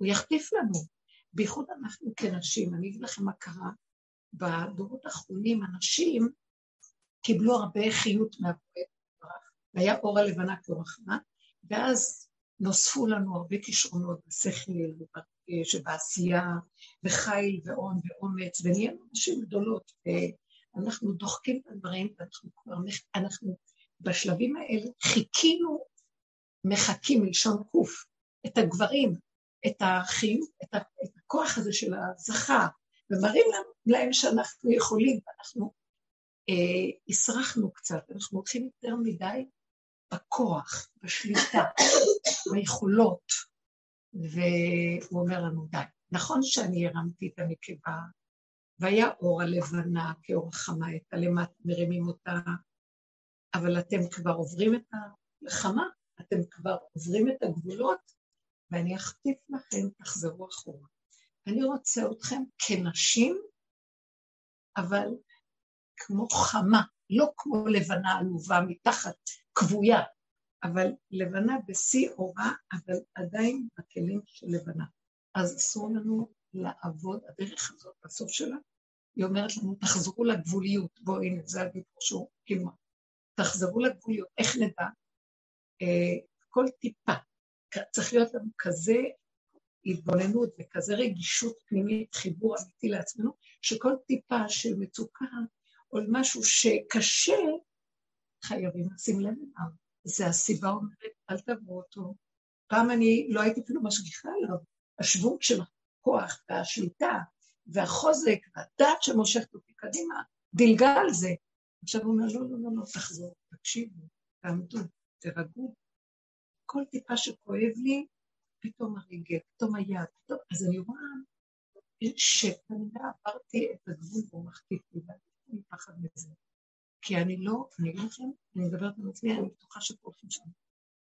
הוא יחטיף לנו. בייחוד אנחנו כנשים, אני אגיד לכם מה קרה. בדורות האחרונים אנשים קיבלו הרבה חיות מהבורא, והיה אור הלבנה כאור ואז נוספו לנו הרבה כישרונות בשכל שבעשייה, וחיל והון ואומץ, ונהיינו נשים גדולות, ואנחנו דוחקים את הדברים, ואנחנו כבר, אנחנו בשלבים האלה חיכינו, מחכים מלשון קוף, את הגברים, את החיות, את, את הכוח הזה של הזכה, ומראים להם שאנחנו יכולים, ואנחנו אה, הסרחנו קצת, אנחנו הולכים יותר מדי בכוח, בשליטה, ביכולות, והוא אומר לנו די. נכון שאני הרמתי את הנקבה, והיה אור הלבנה כאור החמה, את הלמטה מרימים אותה, אבל אתם כבר עוברים את הלחמה, אתם כבר עוברים את הגבולות, ואני אחטיף לכם, תחזרו אחורה. אני רוצה אתכם כנשים, אבל כמו חמה, לא כמו לבנה עלובה מתחת, כבויה, אבל לבנה בשיא אורה, אבל עדיין בכלים של לבנה. אז אסור לנו לעבוד, הדרך הזאת בסוף שלה, היא אומרת לנו, תחזרו לגבוליות. בואו, הנה, זה הדיבור שהוא, תחזרו לגבוליות. איך נדע? אה, כל טיפה. צריך להיות לנו כזה התבוננות וכזה רגישות פנימית, חיבור אמיתי לעצמנו, שכל טיפה של מצוקה או משהו שקשה, חייבים לשים לב אליו. זה הסיבה אומרת, אל תעברו אותו. פעם אני לא הייתי אפילו משגיחה עליו. השוונג של הכוח והשליטה והחוזק והדעת שמושכת אותי קדימה, דילגה על זה. עכשיו הוא אומר, לא, לא, לא, לא, תחזור, תקשיבו, תעמדו, תרגעו. כל טיפה שכואב לי, פתאום הרגל, פתאום היד, פתאום, אז אני רואה שכנראה עברתי את הגבול והוא לי, ואני מפחד מזה. כי אני לא, אני אגיד לכם, אני מדברת על עצמי, אני בטוחה שכולכם שם.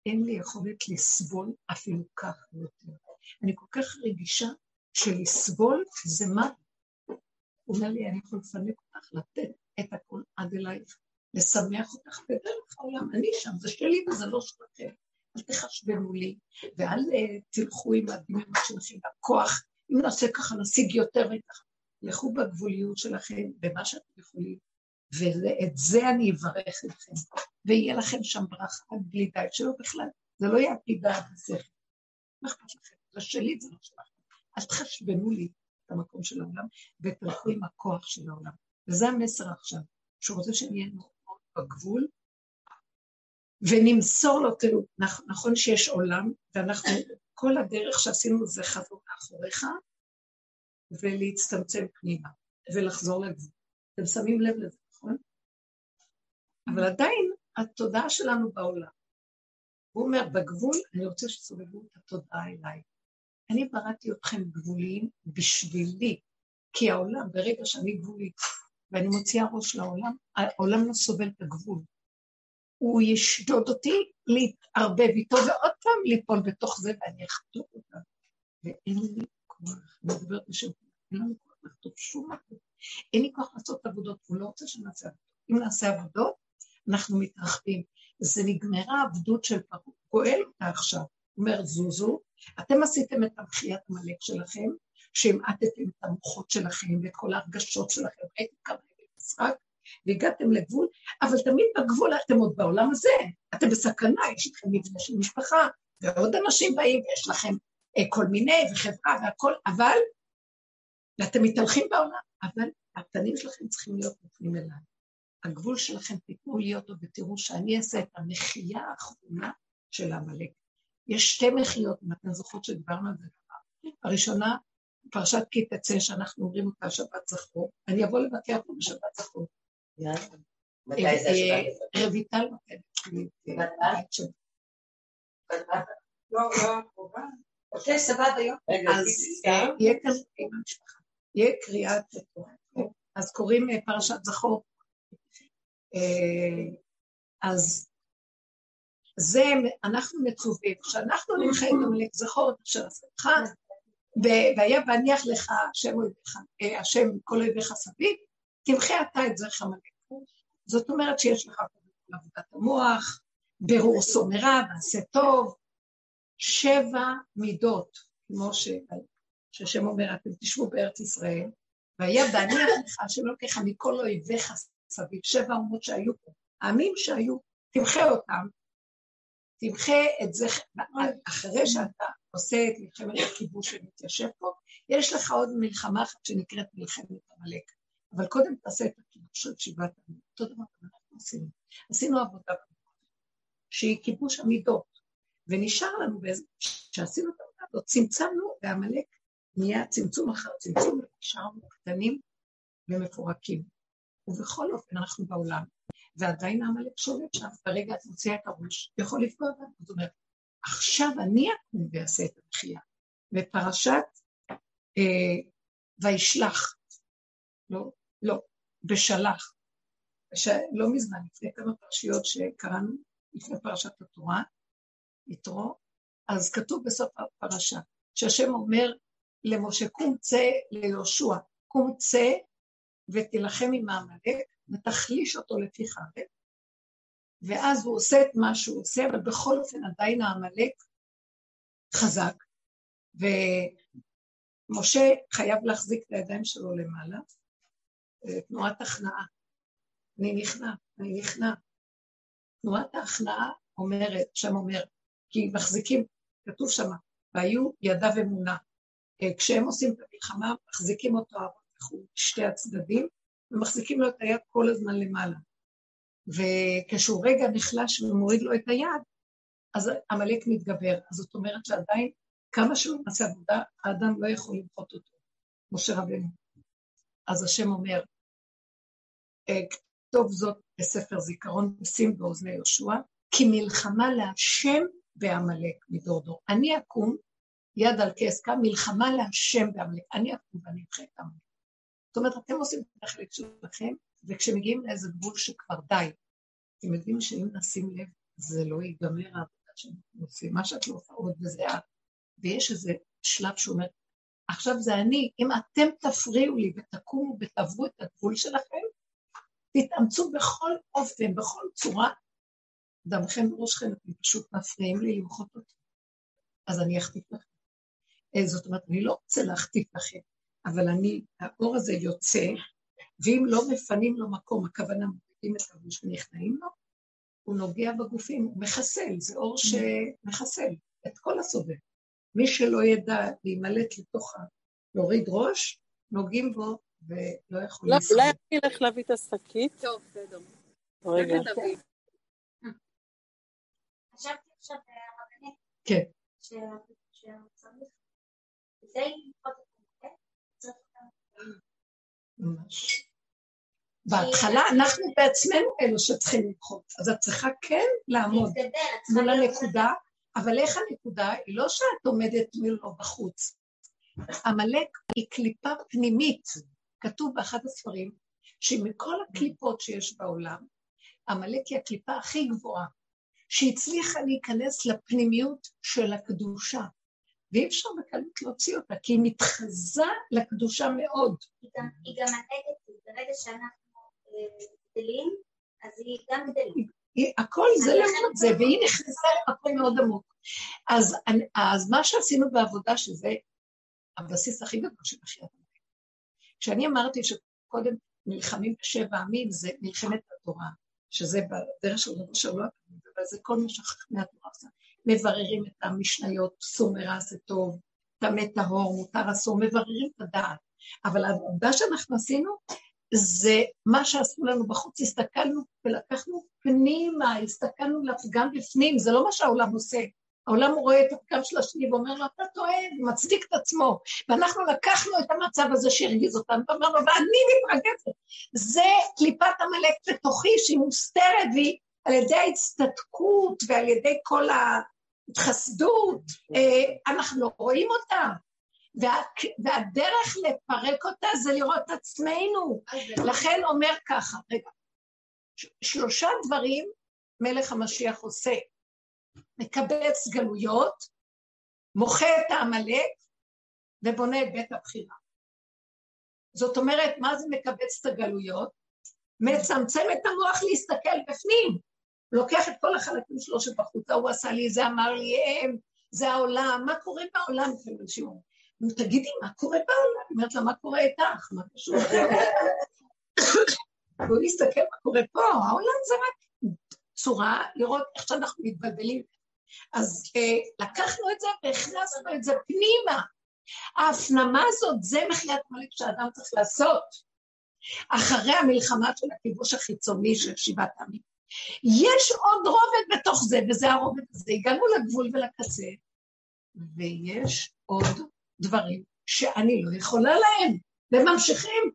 אין לי יכולת לסבול אפילו כך יותר. אני כל כך רגישה שלסבול זה מה? הוא אומר לי, אני יכול לפנק אותך, לתת את הכל עד אלייך, לשמח אותך בדרך העולם. אני שם, זה שלי וזה לא שלכם. אל תחשבנו לי, ואל uh, תלכו עם הדמיון שלכם בכוח, אם נעשה ככה נשיג יותר וככה. לכו בגבוליות שלכם, במה שאתם יכולים, ואת זה אני אברך אתכם, ויהיה לכם שם ברכה בלי די, שלא בכלל, זה לא יהיה דעת בשכל. מה אכפת לכם? זה שלי, זה לא שלכם. אל תחשבנו לי את המקום של העולם, ותלכו עם הכוח של העולם. וזה המסר עכשיו, שהוא רוצה שנהיה בגבול, ונמסור לו, תראו, נכון שיש עולם, ואנחנו, כל הדרך שעשינו זה חזור מאחוריך, ולהצטמצם פנימה, ולחזור לגבול. אתם שמים לב לזה, נכון? אבל עדיין התודעה שלנו בעולם. הוא אומר, בגבול, אני רוצה שתסובבו את התודעה אליי. אני בראתי אתכם גבוליים בשבילי, כי העולם, ברגע שאני גבולית, ואני מוציאה ראש לעולם, העולם לא סובל את הגבול. הוא ישדוד אותי להתערבב איתו ועוד פעם ליפול בתוך זה ואני אחטוף אותה. ואין לי כוח, אני מדברת בשם, אין לנו כוח לחטוף שום מקום. אין לי כוח לעשות עבודות, הוא לא רוצה שנעשה עבודות. אם נעשה עבודות, אנחנו מתרחבים. זה נגמרה העבדות של פרעה, גואל אותה עכשיו. אומר, זוזו, אתם עשיתם את המחיית עמלק שלכם, שהמעטתם את המוחות שלכם ואת כל ההרגשות שלכם, ראיתם כמה משחק, והגעתם לגבול, אבל תמיד בגבול אתם עוד בעולם הזה, אתם בסכנה, יש לכם מבנה של משפחה, ועוד אנשים באים, ויש לכם אה, כל מיני, וחברה והכל, אבל, ואתם מתהלכים בעולם, אבל הפנים שלכם צריכים להיות מופנים אליי. הגבול שלכם, תיתנו לי אותו ותראו שאני אעשה את המחייה האחרונה של עמלק. יש שתי מחיות, אם אתן זוכרות שדיברנו על זה. הראשונה, פרשת כי תצא, שאנחנו אומרים אותה שבת זכור, אני אבוא לבקר פה בשבת זכור. מתי זה השבת? אה, רויטל לא, לא, אוקיי, סבבה היום. אז אה, יהיה כאן עם המשפחה. יהיה קריאת אז קוראים אה, פרשת זכור. אז זה, אנחנו מצווים, כשאנחנו נמחה את המלך זכור את אשר עשתך, והיה והניח לך השם כל אויביך סביב, תמחה אתה את זרח המלך. זאת אומרת שיש לך עבודת המוח, ברור סומרה, ועשה טוב, שבע מידות כמו ש... שהשם אומר, אתם תשבו בארץ ישראל, והיה בהניח לך השם לוקח מכל אויביך סביב, שבע אומות שהיו פה, העמים שהיו, תמחה אותם, תמחה את זה, אחרי שאתה עושה את מלחמת הכיבוש שמתיישב פה, יש לך עוד מלחמה אחת שנקראת מלחמת עמלק. אבל קודם תעשה את הכיבוש של שבעת עמים. אותו דבר אנחנו עשינו. עשינו עבודה שהיא כיבוש המידות, ונשאר לנו, כשעשינו את העבודה הזאת, צמצמנו, ועמלק נהיה צמצום אחר צמצום, ונשארנו קטנים ומפורקים. ובכל אופן אנחנו בעולם, ועדיין העמלק שולט שם, ברגע את מוציאה את הראש, יכול לפגוע בנו. זאת אומרת, עכשיו אני אקום ואעשה את המחייה. בפרשת אה, וישלח, לא, לא, בשלח, ש... לא מזמן, לפני כמה פרשיות שקראנו, לפני פרשת התורה, יתרו, אז כתוב בסוף הפרשה, שהשם אומר למשה, קום צא ליהושע, קום צא ותילחם עם העמלק ותחליש אותו לפי חרב, ואז הוא עושה את מה שהוא עושה, אבל בכל אופן עדיין העמלק חזק, ומשה חייב להחזיק את הידיים שלו למעלה, תנועת הכנעה. אני נכנע, אני נכנע. תנועת ההכנעה אומרת, שם אומר, כי מחזיקים, כתוב שם, והיו ידיו אמונה. אה, כשהם עושים את המלחמה, מחזיקים אותו ארוך שתי הצדדים, ומחזיקים לו את היד כל הזמן למעלה. וכשהוא רגע נחלש ומוריד לו את היד, אז עמלק מתגבר. אז זאת אומרת שעדיין, כמה שהוא נעשה עבודה, האדם לא יכול למחות אותו, משה רבנו. אז השם אומר, כתוב זאת בספר זיכרון, שים באוזני יהושע, כי מלחמה להשם בעמלק מדור דור. אני אקום, יד על כסקה, מלחמה להשם בעמלק. אני אקום ואני אדחה את עמלק. זאת אומרת, אתם עושים את החלק שלכם, וכשמגיעים לאיזה גבול שכבר די, אתם יודעים שאם נשים לב, זה לא ייגמר העבודה שאנחנו עושים, מה שאת לא עושה עוד וזה את. ויש איזה שלב שאומר, עכשיו זה אני, אם אתם תפריעו לי ותקומו ותעברו את הגבול שלכם, תתאמצו בכל אופן, בכל צורה, דמכם בראשכם, אתם פשוט מפריעים לי למחות אותי, אז אני אחטיף לכם. אה, זאת אומרת, אני לא רוצה להחטיף לכם, אבל אני, האור הזה יוצא, ואם לא מפנים לו מקום, הכוונה מורידים את הראש ונכנעים לו, הוא נוגע בגופים, הוא מחסל, זה אור שמחסל את כל הסובב. מי שלא ידע להימלט לתוך ה... להוריד ראש, נוגעים בו ולא יכול לשרוד. אולי אני אלך להביא את השקית? טוב, בסדר. רגע. חשבתי עכשיו, הרבנית, כן. שצריך, זה ללכות את צריך ממש. בהתחלה אנחנו בעצמנו אלו שצריכים לדחות, אז את צריכה כן לעמוד מול הנקודה, אבל איך הנקודה? היא לא שאת עומדת מולו בחוץ. עמלק היא קליפה פנימית, כתוב באחד הספרים, שמכל הקליפות שיש בעולם, עמלק היא הקליפה הכי גבוהה, שהצליחה להיכנס לפנימיות של הקדושה, ואי אפשר בקלות להוציא אותה, כי היא מתחזה לקדושה מאוד. היא גם, היא גם ברגע שאנחנו אה, גדלים, אז היא גם גדלה. הכל זה למוד זה, והיא נכנסה למקום מאוד עמוק. אז, אז מה שעשינו בעבודה, שזה הבסיס הכי גדול של מחיית כשאני אמרתי שקודם נלחמים בשבע עמים, זה מלחמת התורה, שזה בדרך של רבו שלו, אבל זה כל מה שחכמי התורה עושה. מבררים את המשניות, סור מרע זה טוב, טמא טהור, מותר אסור, מבררים את הדעת. אבל העובדה שאנחנו עשינו, זה מה שעשו לנו בחוץ, הסתכלנו ולקחנו פנימה, הסתכלנו לפגם בפנים, זה לא מה שהעולם עושה. העולם רואה את הפגם של השני ואומר לו, אתה טועה, מצדיק את עצמו. ואנחנו לקחנו את המצב הזה שהרגיז אותנו, ואמרנו, ואני מתרגזת. זה קליפת עמלק בתוכי שהיא מוסתרת, והיא על ידי ההצטדקות ועל ידי כל ההתחסדות, אה, אנחנו לא רואים אותה. וה, והדרך לפרק אותה זה לראות את עצמנו. לכן אומר ככה, רגע, שלושה דברים מלך המשיח עושה. מקבץ גלויות, מוחה את העמלק ובונה את בית הבחירה. זאת אומרת, מה זה מקבץ את הגלויות? מצמצם את המוח להסתכל בפנים. לוקח את כל החלקים שלו שבחוץ, הוא עשה לי זה, אמר לי הם, זה העולם, מה קורה בעולם? נו תגידי, מה קורה בעולם? היא אומרת לה, מה קורה איתך? מה קשור? בואו נסתכל מה קורה פה, העולם זה רק צורה לראות איך שאנחנו מתבלבלים. אז אה, לקחנו את זה והכנסנו את זה פנימה. ההפנמה הזאת, זה מחיית מלך שאדם צריך לעשות. אחרי המלחמה של הכיבוש החיצוני של שבעת העמים. יש עוד רובד בתוך זה, וזה הרובד הזה. הגענו לגבול ולקצה, ויש עוד דברים שאני לא יכולה להם, וממשיכים.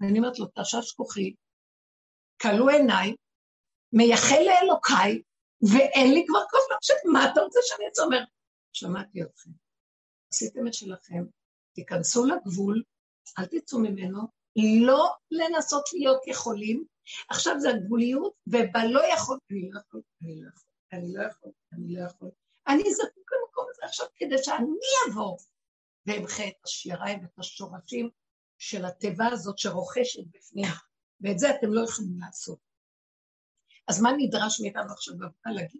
ואני אומרת לו, תשש כוחי, כלו עיניי, מייחל לאלוקיי, ואין לי כבר כוח להמשיך, מה אתה רוצה שאני אעשה? אומר, שמעתי אתכם, עשיתם את שלכם, תיכנסו לגבול, אל תצאו ממנו, לא לנסות להיות יכולים, עכשיו זה הגבוליות, ובלא יכול, אני לא יכול, אני לא יכול, אני לא יכול, אני לא יכול. אני זקוק למקום הזה עכשיו כדי שאני אבוא ואמחה את השיריי ואת השורשים של התיבה הזאת שרוכשת בפנים, ואת זה אתם לא יכולים לעשות. אז מה נדרש מאיתנו עכשיו?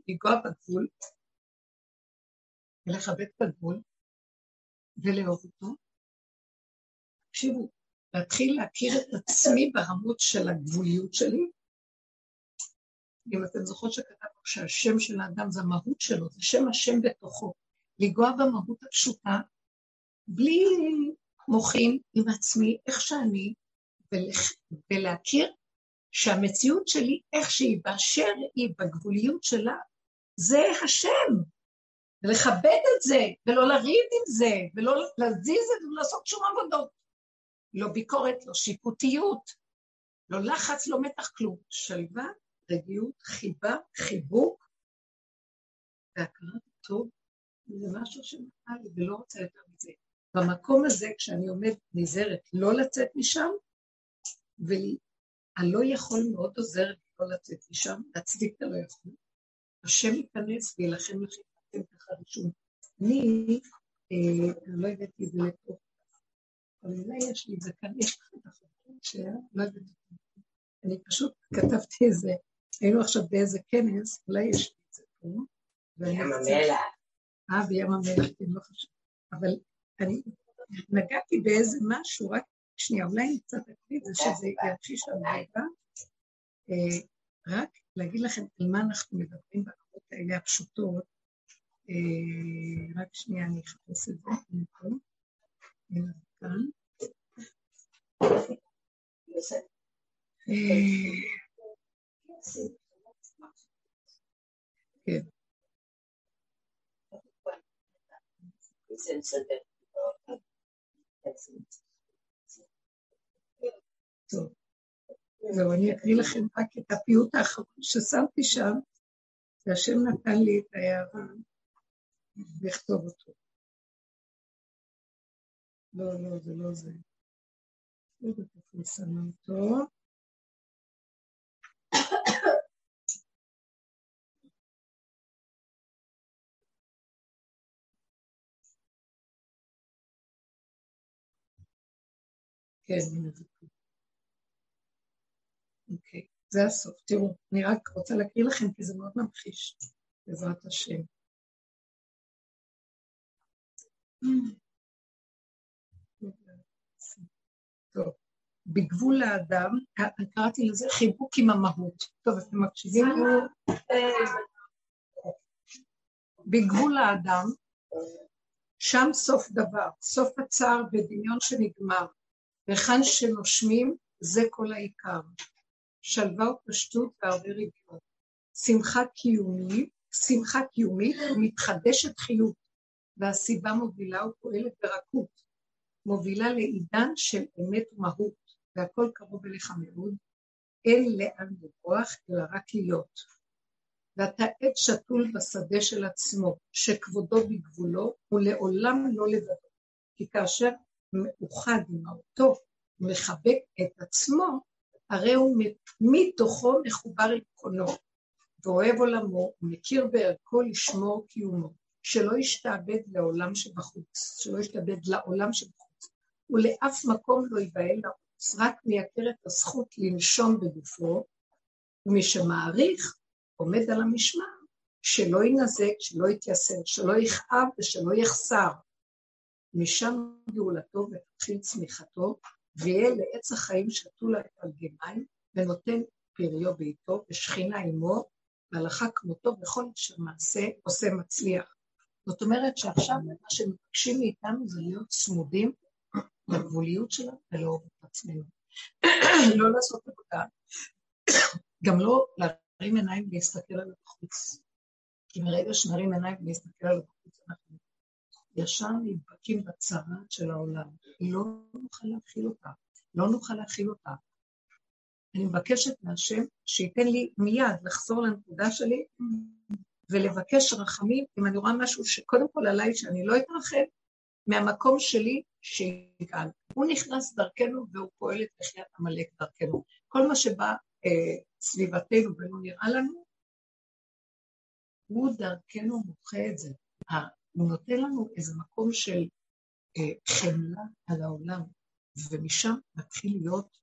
לנגוע בגבול, ולכבד את הגבול, ולאהוב אותו? תקשיבו, להתחיל להכיר את עצמי ברמות של הגבוליות שלי. אם אתם זוכרות שכתבנו שהשם של האדם זה המהות שלו, זה שם השם בתוכו. לנגוע במהות הפשוטה, בלי מוחין עם עצמי, איך שאני, ולהכיר שהמציאות שלי, איך שהיא, באשר היא, בגבוליות שלה, זה השם. ולכבד את זה, ולא לריב עם זה, ולא להזיז את זה, ולעשות שום עבודות. לא ביקורת, לא שיפוטיות, לא לחץ, לא מתח, כלום. שלווה, רגיעות, חיבה, חיבוק, והכרת טוב, זה משהו שנפל לי ולא רוצה יותר מזה. במקום הזה, כשאני עומד נזהרת לא לצאת משם, והלא יכול מאוד עוזר לי לא לצאת משם, להצדיק את הלא יכול. השם ייכנס ויילחם לכם, אתם ראשון. אני, אה, לא הבאתי את זה לפה, אבל אולי יש לי את זה כאן, יש לך את החוקים שלא הבאתי אני פשוט כתבתי איזה, היינו עכשיו באיזה כנס, אולי יש לי את זה פה. בים המלח. אה, בים המלח, כן, לא חשוב. אבל אני נגעתי באיזה משהו, רק שנייה, אולי אני קצת את זה, שזה ימחיש לנו רגע. רק להגיד לכם על מה אנחנו מדברים ברמות האלה הפשוטות. אה, רק שנייה, אני אחפש את זה. כאן. כן. טוב. זהו, אני אקריא לכם רק את הפיוט האחרון ששמתי שם, והשם נתן לי את ההערה לכתוב אותו. לא, לא, זה לא זה. לא יודעת איפה אני שמה אותו. כן, זה פה. אוקיי, זה הסוף. תראו, אני רק רוצה להקריא לכם כי זה מאוד ממחיש, בעזרת השם. טוב, בגבול האדם, קראתי לזה חיבוק עם המהות. טוב, אתם מקשיבים? בגבול האדם, שם סוף דבר, סוף הצער ודמיון שנגמר, היכן שנושמים זה כל העיקר. שלווה ופשטות והרבה רגיעות. שמחה קיומית, שמחה קיומית מתחדשת חיות, והסיבה מובילה ופועלת ברכות. מובילה לעידן של אמת ומהות, והכל קרוב אליך מאוד, אין לאן לברוח, אלא רק להיות. ואתה עץ שתול בשדה של עצמו, שכבודו בגבולו, ולעולם לא לבדו. כי כאשר מאוחד עם האותו, מחבק את עצמו, הרי הוא מתוכו מחובר עם קונו, ואוהב עולמו, ומכיר בערכו לשמור קיומו, שלא ישתעבד לעולם שבחוץ, שלא ישתעבד לעולם שבחוץ. ולאף מקום לא ייבהל לערוץ, רק מייקר את הזכות לנשום בגופו, ומי שמעריך עומד על המשמר, שלא ינזק, שלא יתייסר, שלא יכאב ושלא יחסר. משם גאולתו ותתחיל צמיחתו, ויהיה לעץ החיים שתול על גמיים, ונותן פריו בעיתו, ושכינה עמו, והלכה כמותו, וכל שמעשה עושה מצליח. זאת אומרת שעכשיו מה שמבקשים מאיתנו זה להיות צמודים לגבוליות שלנו ולאהוב את עצמנו. לא לעשות עבודה, גם לא להרים עיניים ולהסתכל על החוץ. כי מרגע שנרים עיניים ולהסתכל על החוץ, אנחנו ישר נדבקים בצרת של העולם. לא נוכל להכיל אותה, לא נוכל להכיל אותה. אני מבקשת מהשם שייתן לי מיד לחזור לנקודה שלי ולבקש רחמים, אם אני רואה משהו שקודם כל עליי שאני לא אתרחב, מהמקום שלי שיגאל. הוא נכנס דרכנו והוא פועל את מחיית עמלק דרכנו. כל מה שבא אה, סביבתנו ולא נראה לנו, הוא דרכנו מוחה את זה. הוא נותן לנו איזה מקום של אה, חמלה על העולם, ומשם מתחיל להיות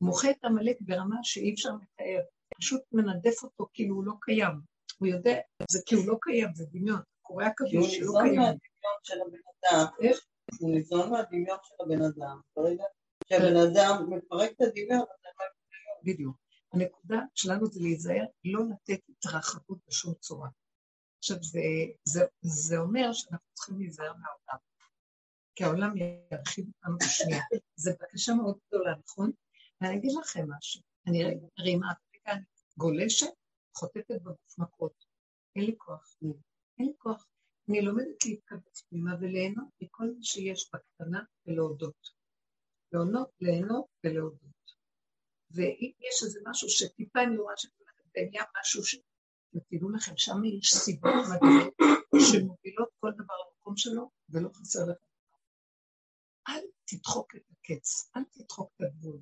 מוחה את עמלק ברמה שאי אפשר לתאר, פשוט מנדף אותו כאילו הוא לא קיים. הוא יודע, זה כי הוא לא קיים, זה דמיון, קורא הקדוש שלא קיים. הוא ניזון מהדמיון של הבן אדם. איך? הוא ניזון מהדמיון של הבן אדם. ברגע שהבן אדם מפרק את הדמיון, בדיוק. הנקודה שלנו זה להיזהר, לא לתת התרחבות בשום צורה. עכשיו, זה, זה, זה אומר שאנחנו צריכים להיזהר מהעולם, כי העולם ירחיב אותנו בשנייה. זו בקשה מאוד גדולה, נכון? ואני אגיד לכם משהו, אני רגע, אני גולשת, חוטפת בגוף מכות. אין לי כוח, אין לי כוח. אני לומדת להתקבץ פנימה וליהנות מכל מה שיש בקטנה ולהודות. ליהנות, ליהנות ולהודות. ואם יש איזה משהו שטיפה אני רואה שנהיה משהו ש... ותדעו לכם, שם יש סיבות מדהימות שמובילות כל דבר למקום שלו ולא חסר לכם. אל תדחוק את הקץ, אל תדחוק את הגבול,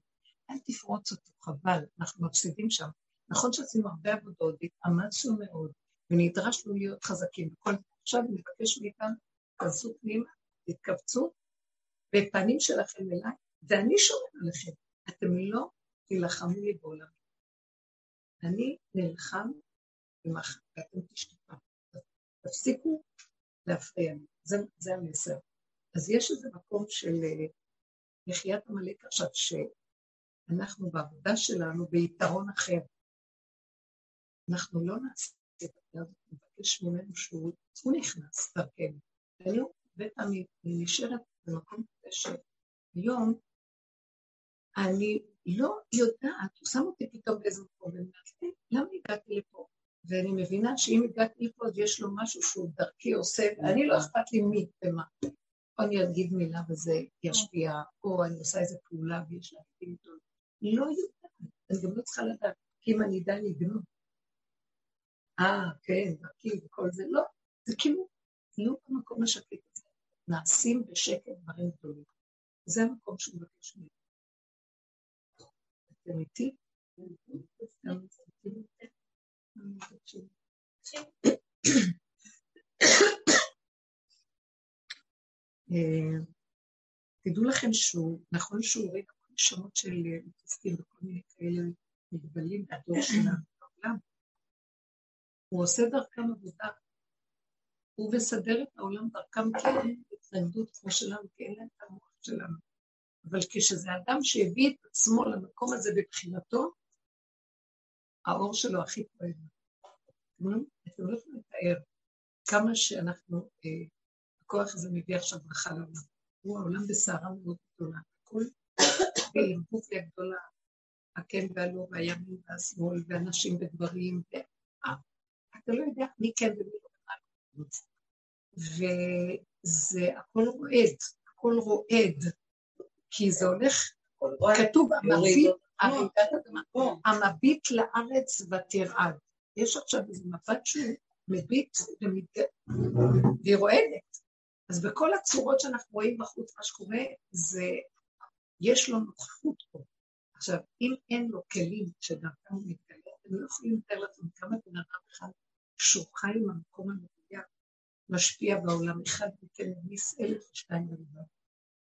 אל תפרוץ אותו, חבל, אנחנו מפסידים שם. נכון שעשינו הרבה עבודות, והתאמצנו מאוד, ונדרשנו להיות חזקים. וכל עכשיו אני מבקש מאיתנו, תעשו פנימה, תתכווצו, בפנים שלכם אליי, ואני שומר עליכם. אתם לא תילחמו לי בעולם. אני נלחם ואתם תשתפו. תפסיקו להפריע לי, זה, זה המסר. אז יש איזה מקום של אה, מחיית עמלק עכשיו, שאנחנו בעבודה שלנו ביתרון אחר. אנחנו לא נעשה את זה, נבקש ממנו שהוא נכנס דרכנו. ואני הרבה פעמים נשארת במקום כזה שהיום אני לא יודעת, הוא שם אותי פתאום באיזה מקום, ואני אומרת, למה הגעתי לפה? ואני מבינה שאם הגעתי לפה אז יש לו משהו שהוא דרכי עושה, אני לא אכפת לי מי ומה. או אני אגיד מילה וזה ישפיע, או אני עושה איזה פעולה ויש לה חלקים גדולים. לא יודעת, אני גם לא צריכה לדעת, כי אם אני אדע לגנוב. אה, כן, דרכי וכל זה, לא, זה כאילו, לא במקום השקט הזה. נעשים בשקט דברים גדולים. זה המקום שהוא מבקש ממנו. אתם איתי? אה, תדעו לכם שהוא, נכון שהוא רואה כל נשמות של מתעסקים וכל מיני כאלה מגבלים בדור שלנו בעולם. הוא עושה דרכם עבודה. הוא מסדר את העולם דרכם כי אין התנגדות כמו שלנו, כי אין להם את המוח שלנו. אבל כשזה אדם שהביא את עצמו למקום הזה בבחינתו, האור שלו הכי כואב. אתם לא יכולים לתאר כמה שאנחנו, אה, הכוח הזה מביא עכשיו ברכה לעולם. הוא העולם בסערה מאוד גדולה. הכל באינפופיה גדולה, הכן והלא, והימין והשמאל, ואנשים וגברים, אתה לא יודע מי כן ומי לא. וזה הכל רועד, הכל רועד, כי זה הולך, כתוב, המביט לארץ ותרעד. יש עכשיו איזה מבט שהוא מביט והיא רועדת. אז בכל הצורות שאנחנו רואים בחוץ, מה שקורה זה, יש לו נוכחות פה. עכשיו, אם אין לו כלים שדרכם הוא מתגלה, אתם לא יכולים לתאר לעצמם כמה בן אדם אחד שהוא חי עם המקום המדויק, משפיע בעולם, אחד מכן מיס אלף ושתיים בלבד.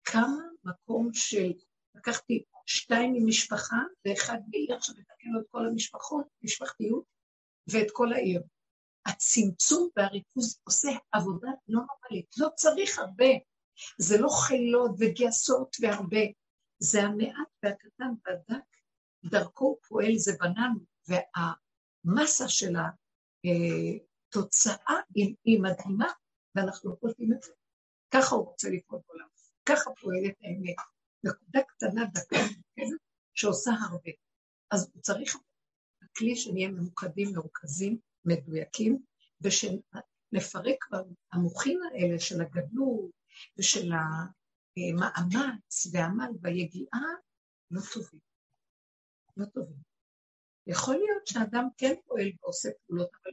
כמה מקום של, לקחתי שתיים ממשפחה ואחד בעיר שמתקן את כל המשפחות, משפחתיות, ואת כל העיר. הצמצום והריכוז עושה עבודה לא נורמלית, לא צריך הרבה. זה לא חילות וגייסות והרבה, זה המעט והקטן והדק, דרכו פועל זה בננו, והמסה של התוצאה היא, מדהימה, ואנחנו לא את זה. ככה הוא רוצה לפעול בעולם, ככה פועלת האמת. נקודה קטנה, דקה, שעושה הרבה. אז הוא צריך כלי שנהיה ממוקדים, מרוכזים, מדויקים, ושנפרק במוחין האלה של הגדלות ושל המאמץ והעמל והיגיעה, לא טובים. לא טובים. יכול להיות שאדם כן פועל ועושה פעולות, אבל...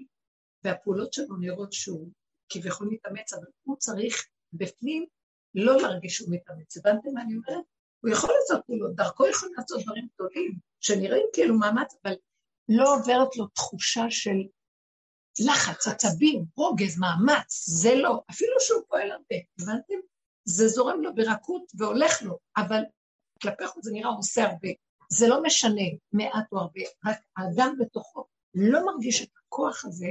והפעולות שלו נראות שהוא כביכול מתאמץ, אבל הוא צריך בפנים לא להרגיש שהוא מתאמץ. הבנתם מה אני אומרת? הוא יכול לעשות פעולות, דרכו יכול לעשות דברים גדולים, שנראים כאילו מאמץ, אבל לא עוברת לו תחושה של לחץ, עצבים, רוגז, מאמץ, זה לא, אפילו שהוא פועל הרבה, הבנתם? זה זורם לו ברכות והולך לו, אבל כלפי חוץ זה נראה עושה הרבה. זה לא משנה מעט או הרבה, רק האדם בתוכו לא מרגיש את הכוח הזה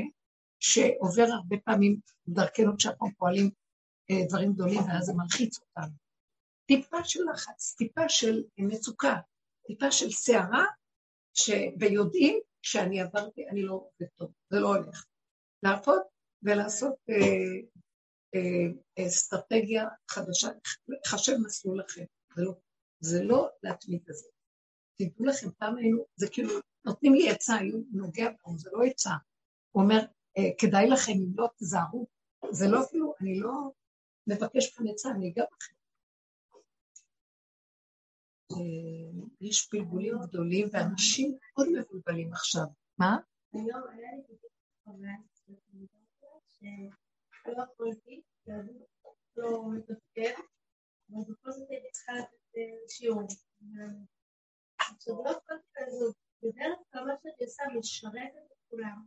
שעובר הרבה פעמים דרכנו כשאנחנו פועלים אה, דברים גדולים ואז זה מלחיץ אותנו. טיפה של לחץ, טיפה של מצוקה, טיפה של סערה, ש... ויודעים שאני עברתי, אני לא עובד טוב, זה לא הולך. לעבוד ולעשות אה, אה, אסטרטגיה חדשה, לחשב מסלול אחר. זה לא, זה לא להתמיד בזה. תדעו לכם, פעם היינו, זה כאילו, נותנים לי עצה, היו נוגע בנו, זה לא עצה. הוא אומר, אה, כדאי לכם אם לא תזהרו. זה לא אפילו, אני לא מבקש כאן עצה, אני אגע בכם. אה, יש פלגולים גדולים ואנשים מאוד מבולבלים עכשיו. מה? היום היה לי שלא יכולתי, לא מתפקד, אבל זאת הייתי צריכה לתת שיעור. עכשיו לא יכולתי לעזוב, בדרך כלל מה שאני עושה משרתת את כולם,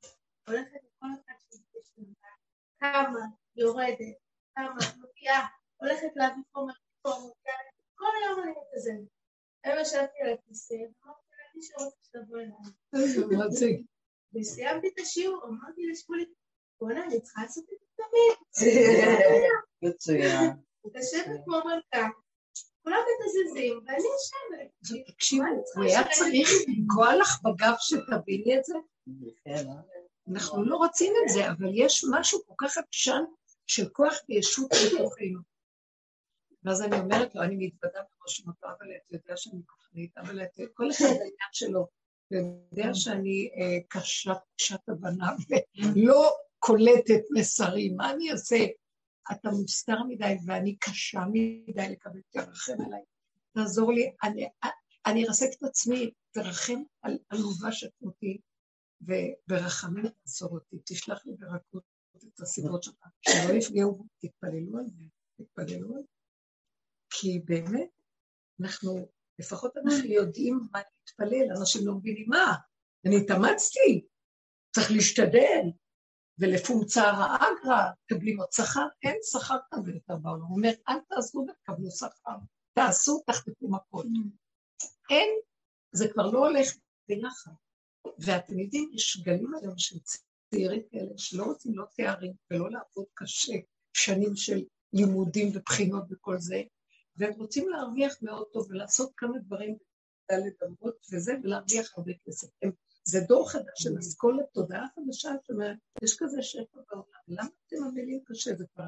הולכת לכל אחד שזה כמה, יורדת, כמה, מגיעה, הולכת להביא חומר כל היום אני מתאזנת. היום ישבתי על הכיסא, ואמרתי לה, מי שרוצה שתבוא אליי. וסיימתי את השיעור, אמרתי לשמולי, בוא'נה, אני צריכה לעשות את זה תמיד. מצוין. לשבת כמו מלכה, כולם מתזזים, ואני יושבת. תקשיבו, הוא היה צריך לנגוע לך בגב שתביני את זה? אנחנו לא רוצים את זה, אבל יש משהו כל כך עקשן של כוח וישות בתוכנו. ואז אני אומרת לו, אני מתוודה בראש מותו, אבל אתה יודע שאני כוחנית, אבל כל אחד העניין שלו. יודע שאני אה, קשת הבנה ולא קולטת מסרים, מה אני אעשה? אתה מוסתר מדי ואני קשה מדי לקבל, תרחם עליי, תעזור לי, אני, אני ארסק את עצמי, תרחם על עלובה שכמותי, וברחמים תעזור אותי, תשלח לי ברכות את הסיבות שלך, שלא יפגעו, תתפללו על זה, תתפללו על זה. כי באמת, אנחנו, לפחות אנחנו יודעים מה להתפלל, אנשים לא מבינים מה, אני התאמצתי, צריך להשתדל, ולפום צער אגרא, מקבלים עוד שכר, אין שכר כזה יותר בעולם. הוא אומר, אל תעזרו ותקבלו שכר, תעשו, תחטפו מכות. אין, זה כבר לא הולך ביחד. ואתם יודעים, יש גלים היום של צעירים כאלה שלא רוצים לא תארים ולא לעבוד קשה, שנים של לימודים ובחינות וכל זה, והם רוצים להרוויח מאוד טוב ולעשות כמה דברים דלת אמות וזה, ולהרוויח הרבה כסף. הם, זה דור חדש של אסכולת תודעה חדשה, זאת אומרת, יש כזה שפע בעולם, למה אתם עמלים קשה? זה כבר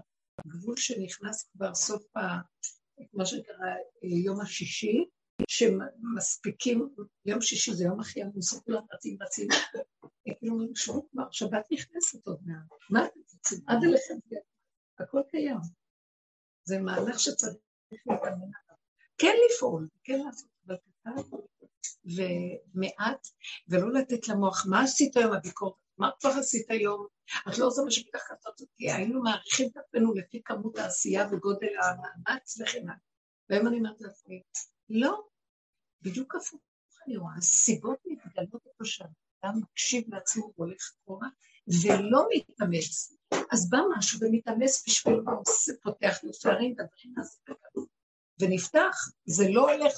גבול שנכנס כבר סוף ה... מה שנקרא יום השישי, שמספיקים, יום שישי זה יום הכי עמוס, כולם רצים רצים, כאילו אומרים, כבר, שבת נכנסת עוד מעט, מה אתם רוצים? עד אליכם, הכל קיים. זה מהלך שצריך כן לפעול, כן לעשות, אבל קטן ומעט, ולא לתת למוח, מה עשית היום הביקורת? מה כבר עשית היום? את לא עושה מה שבטח לעשות אותי, היינו מעריכים את עצמנו לפי כמות העשייה וגודל המאמץ וכן הלאה. והיום אני אומרת לעצמי, לא, בדיוק הפוך אני רואה, הסיבות מתגלות איפה שאדם מקשיב לעצמו והולך אחורה, ולא מתאמץ. אז בא משהו ומתאמץ בשביל פותח לו שערים, דברים נעשה בגדול. ונפתח, זה לא הולך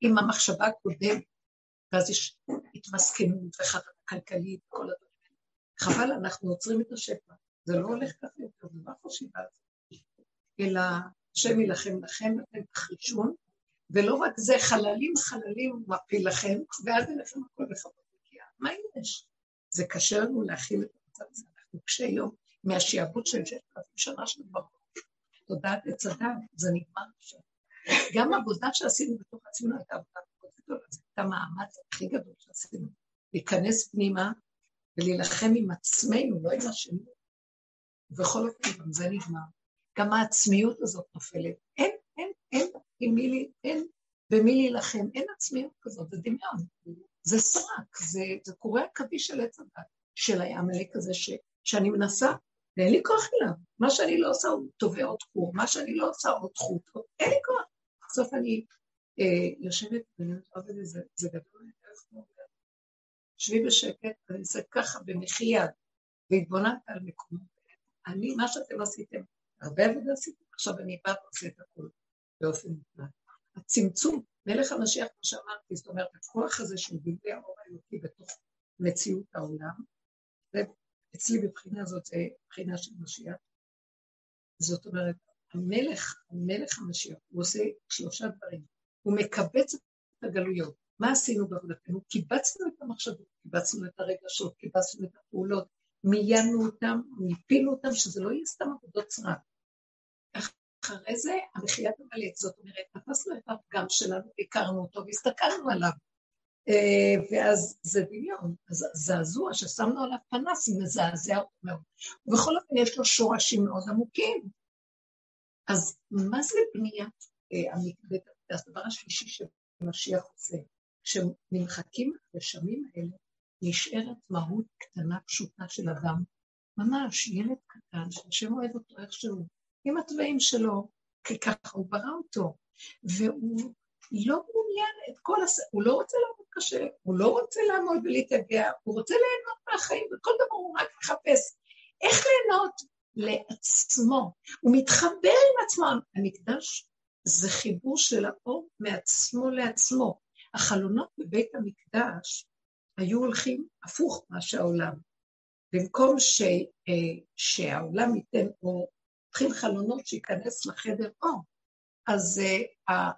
עם המחשבה הקודמת, ואז יש התמסכנות וחרדה כלכלית וכל הדברים האלה. חבל, אנחנו עוצרים את השפע. זה לא הולך ככה יותר, זה לא חשיבה אלא השם יילחם לכם, אתם תחרישון, ולא רק זה, חללים חללים מפיל לכם, ואז אין לכם הכל בכבוד מגיע. מה יש? זה קשה לנו להכיל את המצב הזה, אנחנו קשי יום מהשיעבוד של ששת אלפים שנה של ברוך. תודעת עץ הדת, זה נגמר עכשיו. גם העבודה שעשינו בתוך עצמנו הייתה עבודה מאוד גדולה, זה הייתה המאמץ הכי גדול שעשינו. להיכנס פנימה ולהילחם עם עצמנו, לא עם השני. ובכל אופן, גם זה נגמר. גם העצמיות הזאת נופלת. אין, אין, אין, עם מי, אין במי להילחם, אין עצמיות כזאת, זה דמיון. זה סרק, זה, זה קורא עכבי של עץ הדת, של העמלק הזה ש, שאני מנסה, ואין לי כוח אליו. מה שאני לא עושה הוא תובע עוד קור, מה שאני לא עושה עוד חוט, אין לי כוח. בסוף אני אה, יושבת ואני אומרת, זה, זה גדול, שבי בשקט, ואני אעשה ככה במחי יד, והתבוננת על מקומות. אני, מה שאתם עשיתם, הרבה עבודה עשיתם, עכשיו אני באה ועושה את הכול באופן מוחלט. הצמצום, מלך המשיח, כמו שאמרתי, זאת אומרת, הכוח הזה של גילוי האור האלוקי בתוך מציאות העולם, ואצלי בבחינה הזאת זה בחינה של משיח. זאת אומרת, המלך, המלך המשיח, הוא עושה שלושה דברים. הוא מקבץ את הגלויות. מה עשינו בעבודתנו? קיבצנו את המחשבות, קיבצנו את הרגשות, קיבצנו את הפעולות, מיינו אותם, מיפינו אותם, שזה לא יהיה סתם עבודות סרק. אחרי זה, המחיית עמלק, זאת אומרת, תפסנו את הפגם שלנו, הכרנו אותו והסתכלנו עליו. אה, ואז זה דמיון, אז זעזוע ששמנו עליו פנס מזעזע מאוד. ובכל אופן יש לו שורשים מאוד עמוקים. אז מה זה בניית אה, המקדש? הדבר השלישי שמשיח עושה, כשנמחקים הרשמים האלה, נשארת מהות קטנה פשוטה של אדם, ממש ילד קטן שהשם אוהב אותו איכשהו, עם התוואים שלו, כי ככה הוא ברא אותו, והוא לא מעוניין את כל הס... הוא לא רוצה לעבוד קשה, הוא לא רוצה לעמוד ולהתייגע, הוא רוצה ליהנות מהחיים, וכל דבר הוא רק מחפש איך ליהנות לעצמו. הוא מתחבר עם עצמו. המקדש זה חיבור של האור מעצמו לעצמו. החלונות בבית המקדש היו הולכים הפוך מה שהעולם. במקום ש, אה, שהעולם ייתן אור, הולכים חלונות שייכנס לחדר אור. אז אה,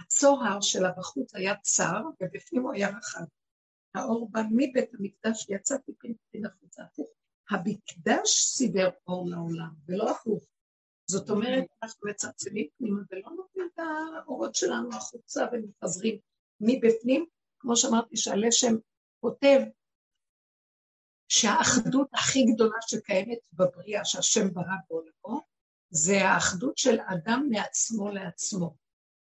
הצוהר שלה בחוץ היה צר, ובפנים הוא היה רחב. האור בא מבית המקדש, יצא טיפין החוצה. המקדש סידר אור לעולם, ולא הפוך. זאת אומרת, אנחנו מצמצמים פנימה ולא נותנים את האורות שלנו החוצה ומפזרים מבפנים, כמו שאמרתי שהלשם כותב שהאחדות הכי גדולה שקיימת בבריאה שהשם ברא בעולמו, זה האחדות של אדם מעצמו לעצמו,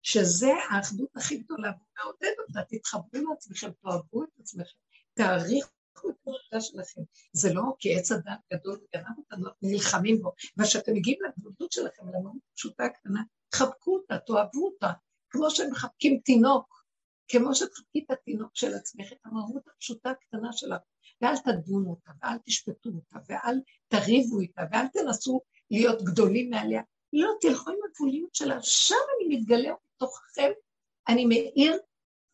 שזה האחדות הכי גדולה, והוא מעודד אותה, תתחברו לעצמכם, תאהבו את עצמכם, תעריכו את העבודה שלכם. זה לא כי עץ הדת גדול וגנב אותנו, נלחמים בו, וכשאתם מגיעים לגדולת שלכם, למהות פשוטה קטנה, חבקו אותה, תאהבו אותה, כמו שמחבקים תינוק, כמו שתחבקי את התינוק של עצמך, את המהות הפשוטה הקטנה שלך, ואל תדונו אותה, ואל תשפטו אותה, ואל תריבו איתה, ואל תנסו להיות גדולים מעליה. לא, תלכו עם הגבוליות שלה, שם אני מתגלה בתוככם, אני מאיר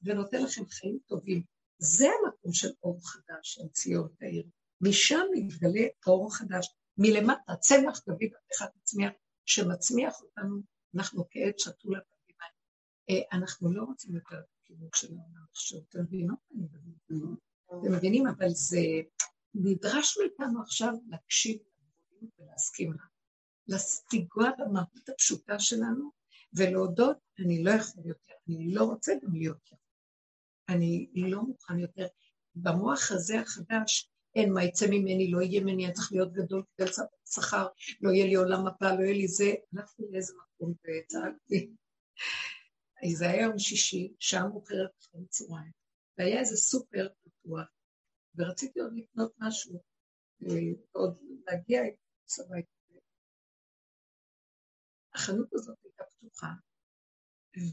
ונותן לכם חיים טובים. זה המקום של אור חדש, של ציון העיר. משם מתגלה אור חדש. מלמטה, צמח דוד עבדך תצמיח, שמצמיח אותנו, אנחנו כעת שתו לפגימה. אה, אנחנו לא רוצים יותר את הכיוון של העולם עכשיו, אתם מבינות? אתם מבינים? אבל זה נדרש מאיתנו עכשיו להקשיב ולהסכים לה. לסטיגוע במהות הפשוטה שלנו, ולהודות, אני לא יכול יותר, אני לא רוצה גם להיות יותר. אני לא מוכן יותר. במוח הזה החדש, אין מה יצא ממני, לא יהיה ממני, אני צריך להיות גדול כדי שכר, לא יהיה לי עולם מפה, לא יהיה לי זה. הלכתי לאיזה מקום וצעקתי. זה היה יום שישי, שעה מאוחרת אחרי צהריים, והיה איזה סופר פתוח, ורציתי עוד לקנות משהו, ועוד להגיע עם צבא. החנות הזאת פתוחה,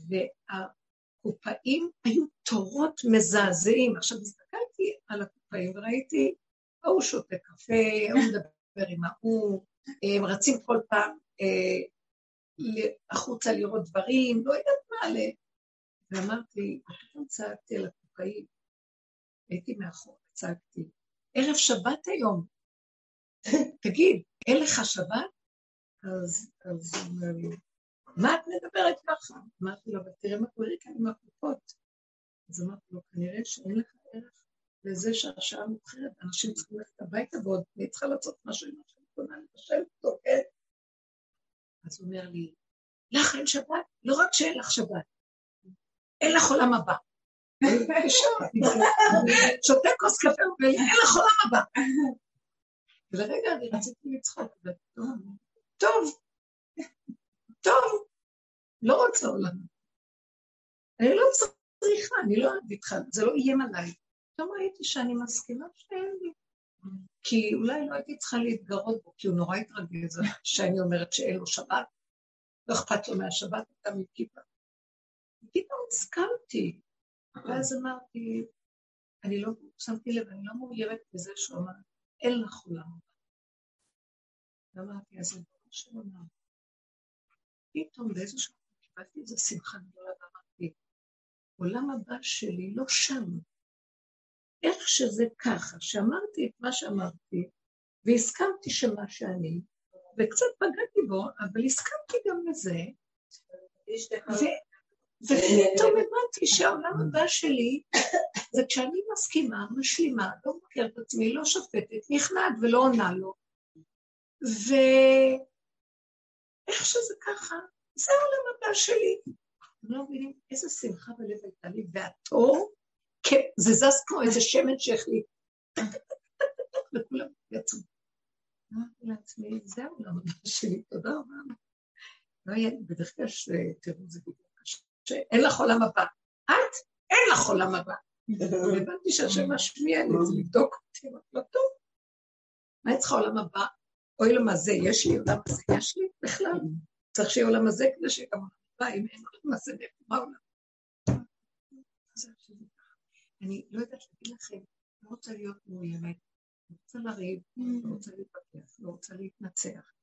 וה... הקופאים היו תורות מזעזעים. עכשיו הסתכלתי על הקופאים וראיתי, ההוא שותה קפה, ההוא מדבר עם ההוא, הם רצים כל פעם אה, החוצה לראות דברים, לא יודעת מה עלה. ואמרתי, פתאום צעקתי על הקופאים, הייתי מאחור, צעקתי, ערב שבת היום. תגיד, אין לך שבת? אז, אז הוא אומר לי, מה את מדברת ככה? אמרתי לו, אבל תראה מה קורה כאן עם הקופות. אז אמרתי לו, כנראה שאין לך ערך לזה שהשעה מאוחרת, אנשים צריכים ללכת הביתה ועוד אני צריכה לעשות משהו עם שאני קונה לבשל, כן? אז הוא אומר לי, לך אין שבת? לא רק שאין לך שבת, אין לך עולם הבא. שותה כוס קפה ואין לך עולם הבא. ולרגע אני רציתי לצחוק, טוב, טוב, לא רוצה עולם. אני לא צריכה, אני לא אוהב איתך, זה לא איים עליי. פתאום ראיתי שאני מסכימה שאין לי. כי אולי לא הייתי צריכה להתגרות בו, כי הוא נורא התרגז שאני אומרת שאין לו שבת, לא אכפת לו מהשבת, אתה מכיפה. פתאום הסכמתי, ואז אמרתי, אני לא שמתי לב, אני לא מאוימת בזה שהוא אמר, אין לך עולם. ואמרתי, אז אני לא אמר. פתאום באיזשהו קיבלתי איזו שמחה גדולה ואמרתי, עולם הבא שלי לא שם. איך שזה ככה, שאמרתי את מה שאמרתי, והסכמתי שמה שאני, וקצת פגעתי בו, אבל הסכמתי גם לזה, ופתאום הבנתי שהעולם הבא שלי זה כשאני מסכימה, משלימה, לא מבקרת את עצמי, לא שופטת, נכנעת ולא עונה לו. ואיך שזה ככה, זה העולם הבא שלי. אתם לא מבינים איזה שמחה בלב הייתה לי, והתור, זה זז כמו איזה שמן שהחליט. וכולם יצאו. אמרתי לעצמי, זה העולם הבא שלי, תודה רבה. לא היה, בדרך כלל שתראו, זה בדיוק שאין לך עולם הבא. את, אין לך עולם הבא. הבנתי שהשם משמיע לי, זה לבדוק אותי, לא טוב. מה היא צריכה עולם הבא? אוי לו מה זה, יש לי עולם הזה, יש לי בכלל. צריך שיהיה עולם הזה כדי שיהיה גם עולם הבא, אם אין עולם הזה, מה עולם? אני לא יודעת להגיד לכם, לא רוצה להיות מאוימת, לא רוצה לריב, לא רוצה להתווכח, לא רוצה להתנצח.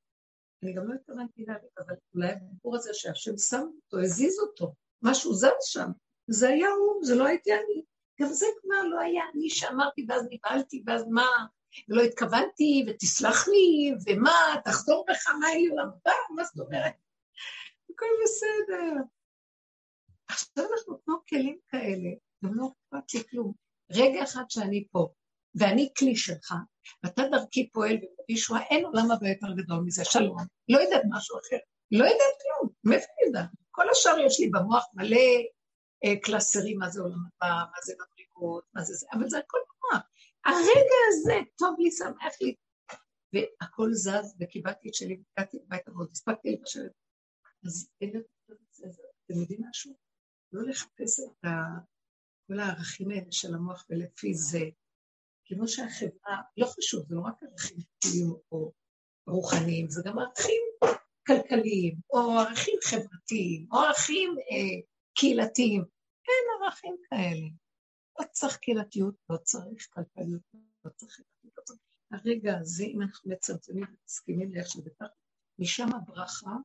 אני גם לא התכוונתי להריב, אבל אולי הדיבור הזה שהשם שם אותו, הזיז אותו, משהו זז שם, זה היה הוא, זה לא הייתי אני. גם זה כבר לא היה אני שאמרתי, ואז נבהלתי, ואז מה, ולא התכוונתי, ותסלח לי, ומה, תחזור בך, מה לי עולם הבא, מה זאת אומרת? הכל בסדר. עכשיו אנחנו כמו כלים כאלה, גם לא אכפת לי כלום. רגע אחד שאני פה, ואני כלי שלך, ואתה דרכי פועל ומביא שואה, אין עולם הבא יותר גדול מזה, שלום. לא יודעת משהו אחר. לא יודעת כלום, מאיפה אני יודעת? כל השאר יש לי במוח מלא אה, קלסרים, מה זה עולם הבא, מה זה מדרגות, מה זה זה, אבל זה הכל במוח. הרגע הזה, טוב לי, שמח לי. והכל זז, וקיבלתי את שלי, והגעתי הביתה ועוד הספקתי לבשל. אז אין אתם יודעים משהו? לא לחפש את כל הערכים האלה של המוח ולפי זה. כמו שהחברה, לא חשוב, זה לא רק ערכים דתיים או רוחניים, זה גם ערכים כלכליים, או ערכים חברתיים, או ערכים אה, קהילתיים. אין ערכים כאלה. לא צריך קהילתיות, לא צריך כלכליות, לא צריך צריך... הרגע הזה, אם אנחנו מצמצמים ומסכימים לאיך שזה ככה, משם הברכה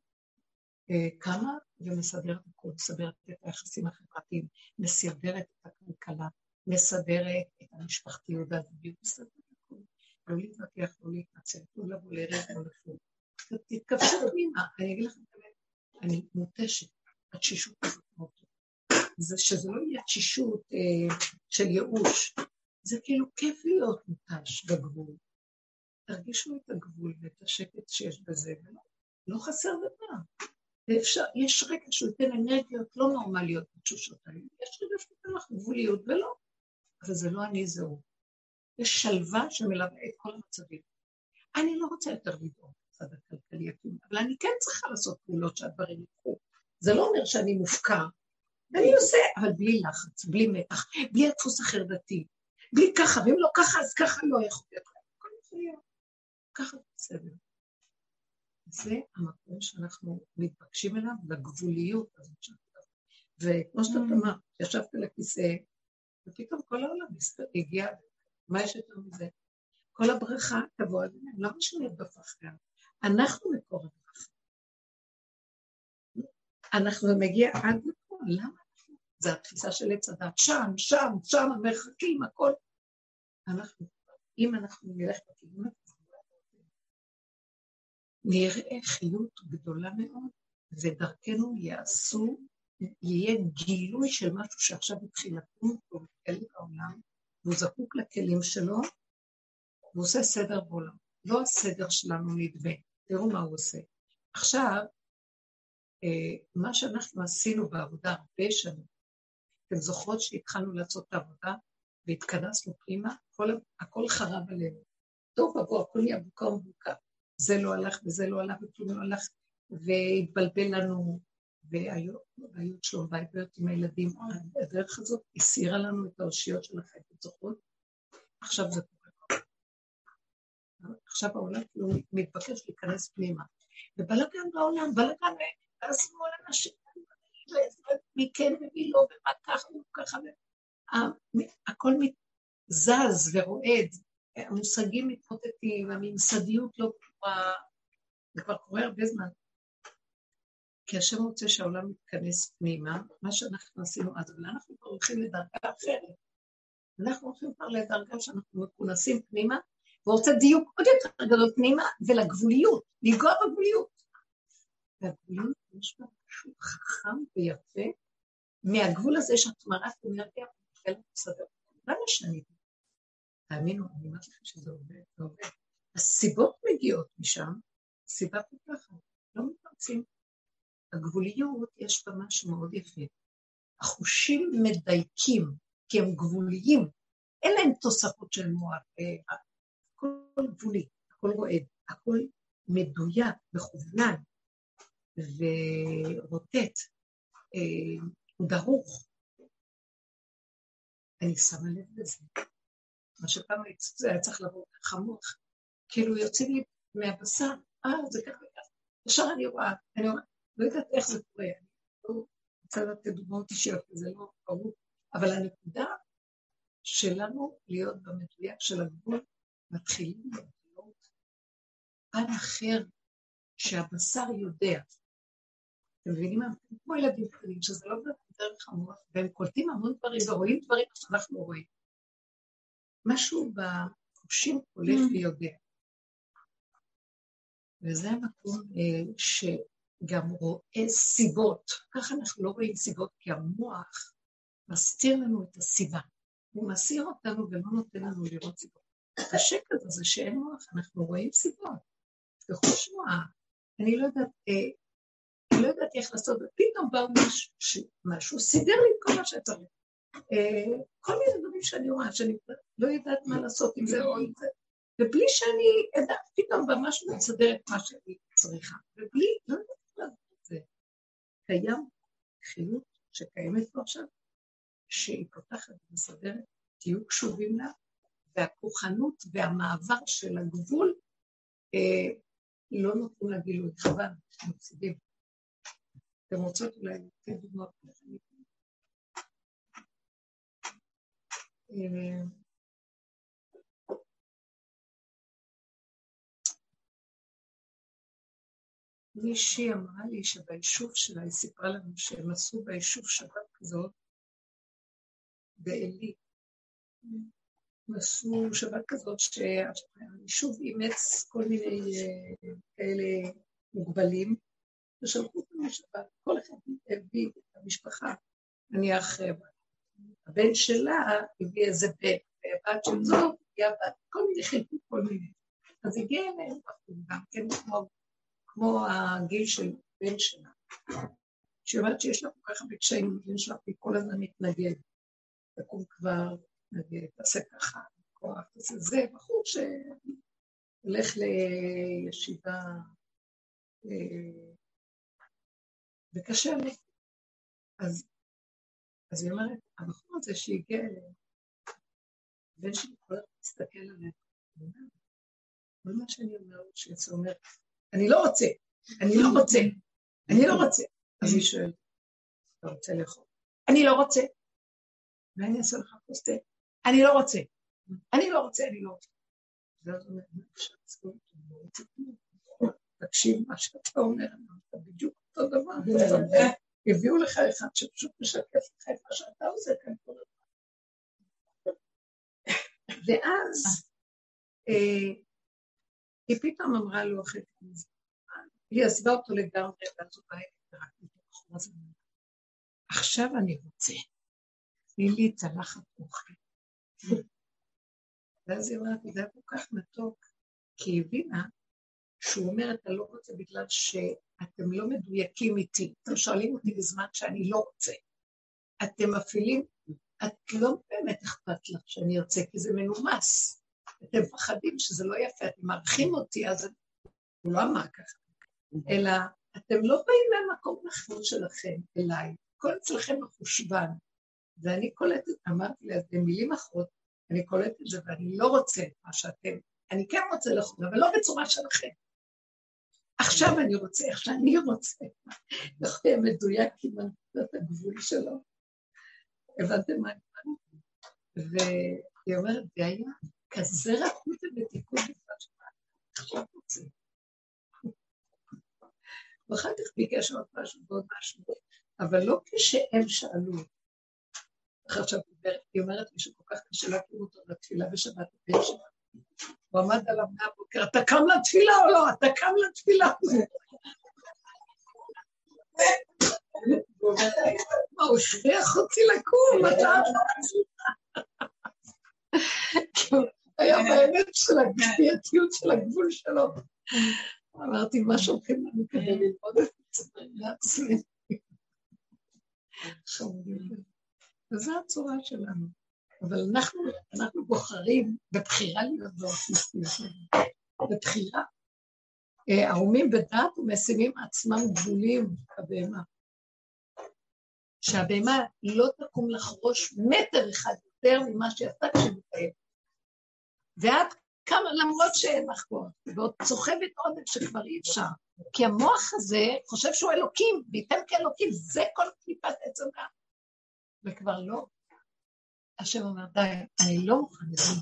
אה, קמה ומסדרת הכול, מסדרת את היחסים החברתיים, מסדרת את הכלכלה, מסדרת את המשפחתיות והזוגיות, מסדרת הכול. לא להתווכח, לא להתנצל, לא לבוא לערב, לא לכלום. תתכווצו פנימה, אני אגיד לכם את האמת, אני מותשת, התשישות הזאת. זה שזה לא יהיה תשישות אה, של ייאוש, זה כאילו כיף להיות מותש בגבול. תרגישו את הגבול ואת השקט שיש בזה, ולא לא חסר דבר. ואפשר, יש רגע שהוא ייתן אנרגיות לא נורמליות בתשושות האלה, יש רגע שהוא ייתן לך גבוליות, ולא. אבל זה לא אני, זה הוא. יש שלווה שמלווה את כל המצבים. אני לא רוצה יותר לדאוג בצד הכלכלי, אבל אני כן צריכה לעשות פעולות שהדברים יקרו. זה לא אומר שאני מופקר. אני עושה, אבל בלי לחץ, בלי מתח, בלי הדפוס החרדתי, בלי ככה, ואם לא ככה, אז ככה לא יכול להיות. ככה בסדר. זה המקום שאנחנו מתבקשים אליו, לגבוליות הזאת שלנו. וכמו שאתה mm. אמרת, ישבת על הכיסא, ופתאום כל העולם הגיע, מה יש יותר מזה? כל הברכה תבוא עד אליהם, למה שנרדוף אחריה? אנחנו מקור הברכה. אנחנו מגיע עד לפה, למה? זה התפיסה של עץ הדת, שם, שם, שם, המרחקים, הכל. אנחנו אם אנחנו נלך בכיוון נראה חיות גדולה מאוד, ודרכנו יעשו, יהיה גילוי של משהו שעכשיו התחיל לקום פה בכלב העולם, והוא זקוק לכלים שלו, והוא עושה סדר בעולם. לא הסדר שלנו נדבה, תראו מה הוא עושה. עכשיו, מה שאנחנו עשינו בעבודה הרבה שנים, אתם זוכרות שהתחלנו לעשות את העבודה והתכנסנו פנימה, הכל, הכל חרב עלינו. טוב ובוא, הכל נהיה בוקה ומבוקה. זה לא הלך וזה לא הלך וכלום לא הלך, והתבלבל לנו, והיו שלום בית עם הילדים. הדרך הזאת הסירה לנו את האושיות של החיים, אתם זוכרות? עכשיו זה קורה. עכשיו העולם כאילו מתבקש להיכנס פנימה. ובלאגן בעולם, בלאגן, השמאל אנשים, מי כן ומי לא, ומה ככה וככה, הכל זז ורועד, המושגים מתמוטטים, הממסדיות לא קורה, זה כבר קורה הרבה זמן. כי השם רוצה שהעולם יתכנס פנימה, מה שאנחנו עשינו אז, אבל אנחנו כבר הולכים לדרגה אחרת. אנחנו הולכים כבר לדרגה שאנחנו מכונסים פנימה, ורוצה דיוק עוד יותר גדול פנימה, ולגבוליות, לנגוע בגבוליות. והגבוליות יש בה משהו חכם ויפה, מהגבול הזה שאת מראה את אנרגיה ומתחילה. למה שאני... תאמינו, אני אומרת לכם שזה עובד, זה עובד. הסיבות מגיעות משם, סיבה פותחת, לא מתפרצים. הגבוליות, יש בה משהו מאוד יפה. החושים מדייקים, כי הם גבוליים, אין להם תוספות של מוח, אה, הכל גבולי, הכל רועד, הכל מדויק, מכוונן ורוטט, אה, דרוך. אני שמה לב לזה. מה שפעם היה צריך לבוא חמוך, כאילו יוצאים לי מהבשר, אה, זה ככה וככה. ישר אני רואה, אני רואה, לא יודעת איך זה קורה, אני לא רוצה לתת דוגמאות אישיות, זה לא ברור, אבל הנקודה שלנו להיות במדויק של הגבול, מתחילים לגלות פן אחר שהבשר יודע. אתם מבינים מה? כמו ילדים קטנים, שזה לא דרך המוח, והם קולטים המון דברים ורואים דברים שאנחנו רואים. משהו בחושים הולך mm. ויודע. וזה המקום אה, שגם רואה סיבות. ככה אנחנו לא רואים סיבות, כי המוח מסתיר לנו את הסיבה. הוא מסיר אותנו ולא נותן לנו לראות סיבות. השקט הזה שאין מוח, אנחנו רואים סיבות. בחוש מוח. אני לא יודעת, אה, אני לא יודעת איך לעשות, ופתאום בא משהו, משהו סידר לי את כל מה שצריך. אה, כל מיני דברים שאני רואה, שאני לא יודעת מה לעשות עם זה או עם זה, ובלי שאני אדע, פתאום ממש מסדר את מה שאני צריכה, ובלי, לא יודעת לעשות את זה. קיים חיות שקיימת פה עכשיו, שהיא פותחת ומסדרת, תהיו קשובים לה, והכוחנות והמעבר של הגבול אה, לא נותנים לה גילוי, חבל, מפסידים. אתם רוצות אולי לתת דוגמאות? מישהי אמרה לי שביישוב שלה, היא סיפרה לנו שהם עשו ביישוב שבת כזאת, בעלי. הם עשו שבת כזאת שהיישוב אימץ כל מיני אה, כאלה מוגבלים, ושלחו אותם לשבת, כל אחד הביא את המשפחה, נניח הבן שלה הביא איזה בן, והבת של זאת הביאה בת, כל מיני חלקות, כל מיני. אז הגיע אליהם גם כן כמו, כמו הגיל של בן שלה. שהיא אומרת שיש לה כל כך הרבה קשיים, בן שלה כל הזמן מתנגד. תקום כבר, מתנגד, תעשה ככה, כוח, תעשה זה, בחור שהולך לישיבה אה, וקשה לי. אז אז היא אומרת, הבחור הזה שהגיע אליהם, בן שלי הזמן מסתכל עליהם, כל מה שאני אומרת, שיצא אומר, אני לא רוצה, אני לא רוצה, אני לא רוצה. אז היא שואלת, אתה רוצה לאכול? אני לא רוצה. מה אני אעשה לך כוס תה? אני לא רוצה. אני לא רוצה, אני לא רוצה. ואז הוא אומר, מה אפשר לא כלום. תקשיב מה שאתה אומר, אתה בדיוק אותו דבר. הביאו לך אחד שפשוט משקף לך את מה שאתה עושה כאן כל הזמן. ואז אה, היא פתאום אמרה לו אחרי כמה זמן, היא עזבה אותו לגמרי, ואז הוא בא אליי ורק מתוך עכשיו אני רוצה, תני לי צלחת אוכל. ואז היא אומרת, זה היה כל כך מתוק, כי היא הבינה שהוא אומר, אתה לא רוצה בגלל שאתם לא מדויקים איתי. אתם שואלים אותי בזמן שאני לא רוצה. אתם מפעילים, את לא באמת אכפת לך שאני ארצה, כי זה מנומס. אתם מפחדים שזה לא יפה, אתם מארחים אותי, אז הוא לא אמר ככה. אלא אתם לא באים מהמקום נכון שלכם אליי, הכל אצלכם מחושבן. ואני קולטת, אמרתי לה, במילים אחרות, אני קולטת את זה ואני לא רוצה מה שאתם, אני כן רוצה לאכול, אבל לא בצורה שלכם. עכשיו אני רוצה, איך שאני רוצה. איך יהיה מדויק עם הנקודת הגבול שלו. הבנתם מה אני אומרת? והיא אומרת, זה היה כזה רכות ומתיקות בפרט שמה, עכשיו רוצה. ואחר כך ביקש עוד משהו ועוד משהו, אבל לא כשהם שאלו. עכשיו, היא אומרת מישהו כל כך קשה להכיר אותו לתפילה בשבת, הוא עמד עליו מהבוקר, אתה קם לתפילה או לא? אתה קם לתפילה. מה, הוא שריח אותי לקום, אתה היה באמת של הכפייתיות של הגבול שלו. אמרתי, מה שולחים לנו כדי ללמוד את לעצמי. וזו הצורה שלנו. אבל אנחנו, אנחנו בוחרים בבחירה להיות באופן בבחירה. ערומים בדת ומשימים עצמם גבולים הבהמה. שהבהמה לא תקום לחרוש מטר אחד יותר ממה שעשתה כשמתאם. ואת כמה, למרות שאין לך כוח, ועוד צוחבת עודף שכבר אי אפשר. כי המוח הזה חושב שהוא אלוקים, וייתן כאלוקים, זה כל קליפת הדת. וכבר לא. השם אומר, די, אני לא מוכן לזה.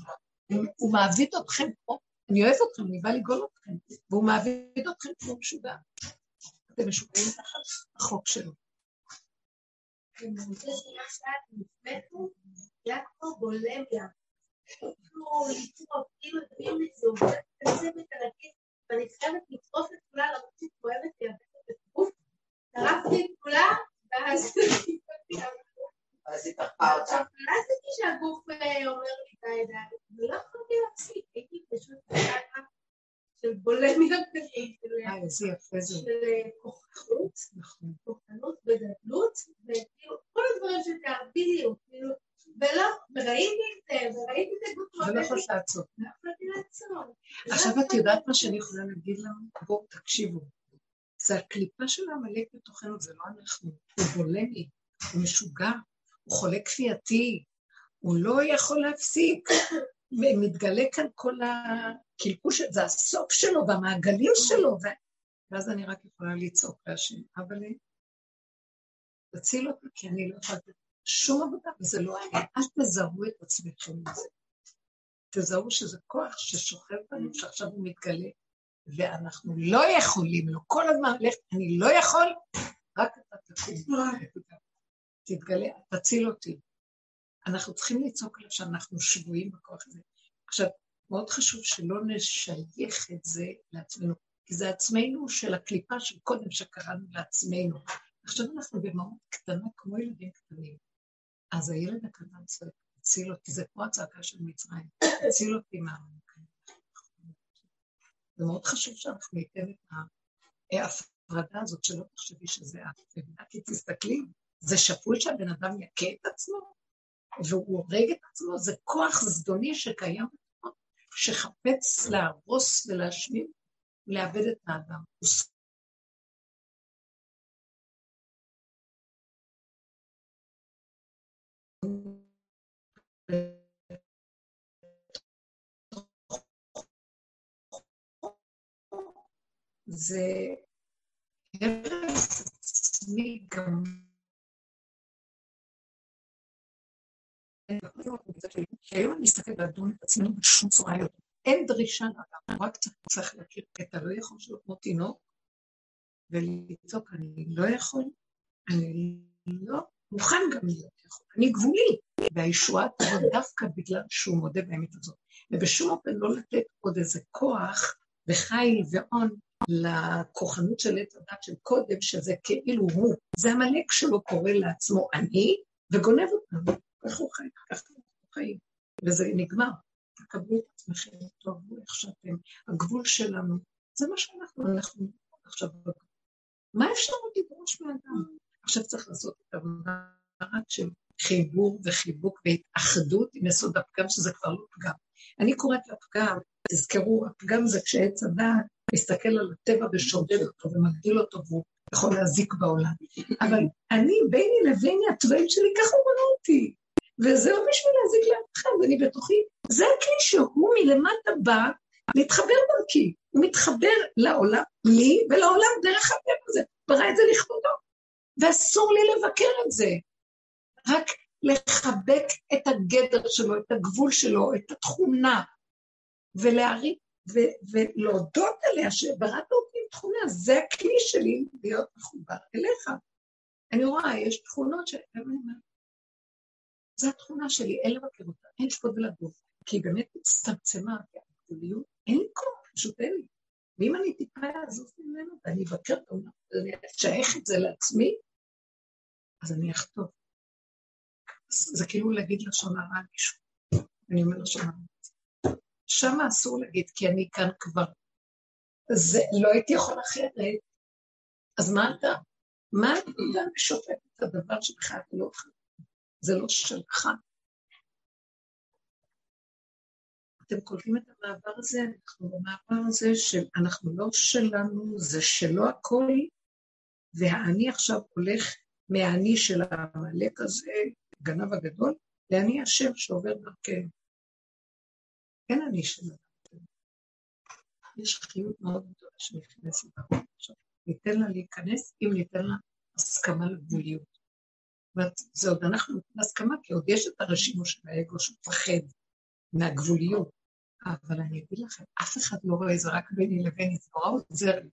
הוא מעביד אתכם פה, אני אוהב אתכם, אני בא לגאול אתכם, והוא מעביד אתכם כמו משוגע. אתם משוגעים תחת החוק שלו. ואני חייבת לטרוף את כולה למרות שהיא כואבת לי טרפתי את כולה, ואז פתחה אותה. קלטתי שהגוף אה, אומר לי את הידיים, ולא יכולתי להפסיק, הייתי פשוט של בולמיה איזה יפה זה. של אה, כוחנות, נכון. כוחנות וגדלות, וכאילו כל הדברים שתיארת בדיוק, כאילו, ולא, וראיתי את זה, וראיתי את הגוף, ולא יכולת לעצור. לא יכולתי לעצור. עכשיו את יודעת מה שאני יכולה להגיד לנו? בואו תקשיבו. זה הקליפה של העמלק בתוכנו, זה לא אנחנו. הוא בולמי, הוא משוגע, הוא חולה כפייתי, הוא לא יכול להפסיק. מתגלה כאן כל הקלקוש, זה הסוף שלו והמעגלים שלו, ו... ואז אני רק יכולה לצעוק להשם, אבל תציל אותי, כי אני לא יכולה לתת שום עבודה, וזה לא אני. אל תזהו את עצמכם מזה. תזהו שזה כוח ששוכב בנו, שעכשיו הוא מתגלה, ואנחנו לא יכולים לו. כל הזמן ללכת, אני לא יכול, רק אתה תקום. תתגלה, תציל אותי. אנחנו צריכים לצעוק עליו שאנחנו שבויים בכוח הזה. עכשיו, מאוד חשוב שלא נשייך את זה לעצמנו, כי זה עצמנו של הקליפה של קודם שקראנו לעצמנו. עכשיו אנחנו במהות קטנה כמו ילדים קטנים. אז הילד הקטן צועק, תציל אותי, זה כמו הצעקה של מצרים, תציל אותי מהעמקים. זה מאוד חשוב שאנחנו ניתן את ההפרדה הזאת, שלא תחשבי שזה את. כי תסתכלי, זה שפוי שהבן אדם יכה את עצמו, והוא הורג את עצמו, זה כוח זדוני שקיים שחפץ להרוס ולהשמיד ולאבד את האדם. זה הרס עצמי גם שהיום אני מסתכל לדון את עצמנו בשום צורה יותר. אין דרישה לאדם, רק צריך להכיר את הלא יכול שלו כמו תינוק, ולצעוק, אני לא יכול, אני לא מוכן גם להיות יכול, אני גבולי, והישועה תבוא דווקא בגלל שהוא מודה באמת הזאת. ובשום אופן לא לתת עוד איזה כוח וחיל והון לכוחנות של עץ הדת של קודם, שזה כאילו הוא. זה המלאק שלו קורא לעצמו אני, וגונב אותנו. איך הוא חי? ככה הוא חיים. וזה נגמר. תקבלו את עצמכם, תאהבו איך שאתם. הגבול שלנו, זה מה שאנחנו, אנחנו עכשיו מה אפשר עוד לדרוש מאדם? עכשיו צריך לעשות את העבודה של חיבור וחיבוק והתאחדות עם יסוד הפגם, שזה כבר לא פגם. אני קוראת לפגם, תזכרו, הפגם זה כשעץ הדעת מסתכל על הטבע ושודד אותו ומגדיל אותו והוא יכול להזיק בעולם. אבל אני, ביני לביני, התוואים שלי, ככה הוא בנה אותי. וזה לא בשביל להזיק לאף אחד, אני בתוכי, זה הכלי שהוא מלמטה בא להתחבר דרכי. הוא מתחבר לעולם, לי ולעולם דרך הטבע הזה. ברא את זה לכבודו. ואסור לי לבקר את זה. רק לחבק את הגדר שלו, את הגבול שלו, את התכונה, ולהריץ ו- ולהודות עליה שבראת אותי עם תכונה, זה הכלי שלי להיות מחובר אליך. אני רואה, יש תכונות ש... זו התכונה שלי, אין לבקר אותה, אין שפוט ולגוף, כי היא באמת הצטמצמה, הגבוליות, אין לי כוח, פשוט אין לי. ואם אני טיפה אעזוב ממנו ואני אבקר את העולם, ואני אשייך את זה לעצמי, אז אני אחטוף. זה כאילו להגיד לשון הרע מישהו. אני אומר לשון הרע. שם אסור להגיד, כי אני כאן כבר. זה, לא הייתי יכול אחרת. אז מה אתה? מה אתה שופט את הדבר שבכלל לא זה לא שלך. אתם קולטים את המעבר הזה? אנחנו במעבר הזה של אנחנו לא שלנו, זה שלו הכל, והאני עכשיו הולך מהאני של העמלק הזה, גנב הגדול, לאני השם שעובר דרכנו. אין אני שלנו. יש חיות מאוד גדולה שנכנסת עכשיו. ניתן לה להיכנס אם ניתן לה הסכמה לגבוליות. זה עוד אנחנו בהסכמה, כי עוד יש את הרשימו של האגו שמפחד מהגבוליות. אבל אני אגיד לכם, אף אחד לא רואה, זה רק ביני זה נורא עוזר לי.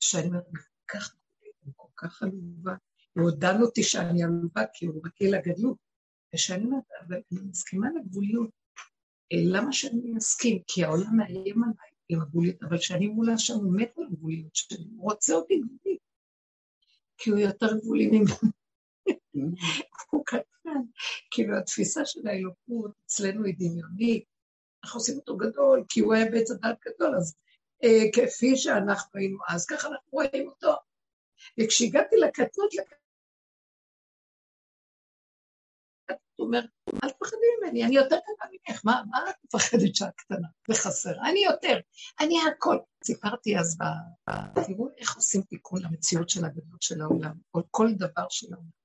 שאני אומרת, כל כך אני כל כך עלובה. הוא הודן אותי שאני עלובה, כי הוא רגיל לגדלות. ושאני אומרת, אבל אני מסכימה לגבוליות. אה, למה שאני מסכים? כי העולם מאיים עליי עם הגבוליות, אבל כשאני מול השם, הוא מת על הגבוליות שלי, הוא רוצה אותי גבולי. כי הוא יותר גבולי ממנו. הוא קטן. כאילו, התפיסה של האלוקות אצלנו היא דמיונית, אנחנו עושים אותו גדול, כי הוא היה בעץ הדת גדול, אז אה, כפי שאנחנו היינו אז, ככה אנחנו רואים אותו. וכשהגעתי לקטנות, הוא אומר, אל תפחדי ממני, אני יותר קטנה ממך, מה, מה את מפחדת שאת קטנה וחסרה? אני יותר, אני הכל. סיפרתי אז. תראו איך עושים תיקון למציאות של הגדלות של העולם, או כל דבר של העולם.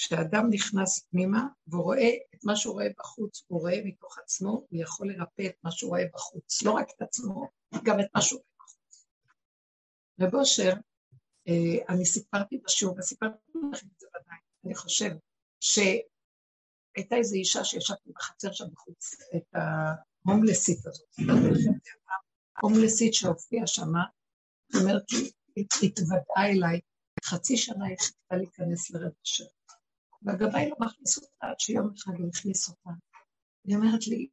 כשאדם נכנס פנימה והוא רואה את מה שהוא רואה בחוץ, הוא רואה מתוך עצמו, הוא יכול לרפא את מה שהוא רואה בחוץ, לא רק את עצמו, גם את מה שהוא רואה בחוץ. רב אושר, אה, אני סיפרתי בשיעור, וסיפרתי לכם את זה ודאי, אני חושבת, שהייתה איזו אישה שישבתי בחצר שם בחוץ, את ההומלסית הזאת, ההומלסית שהופיעה שמה, אומרת, היא התוודעה אליי, חצי שנה היא חיכתה להיכנס לרב אושר. והגבאי לא מכניס אותה עד שיום אחד הוא הכניס אותה. היא אומרת לי,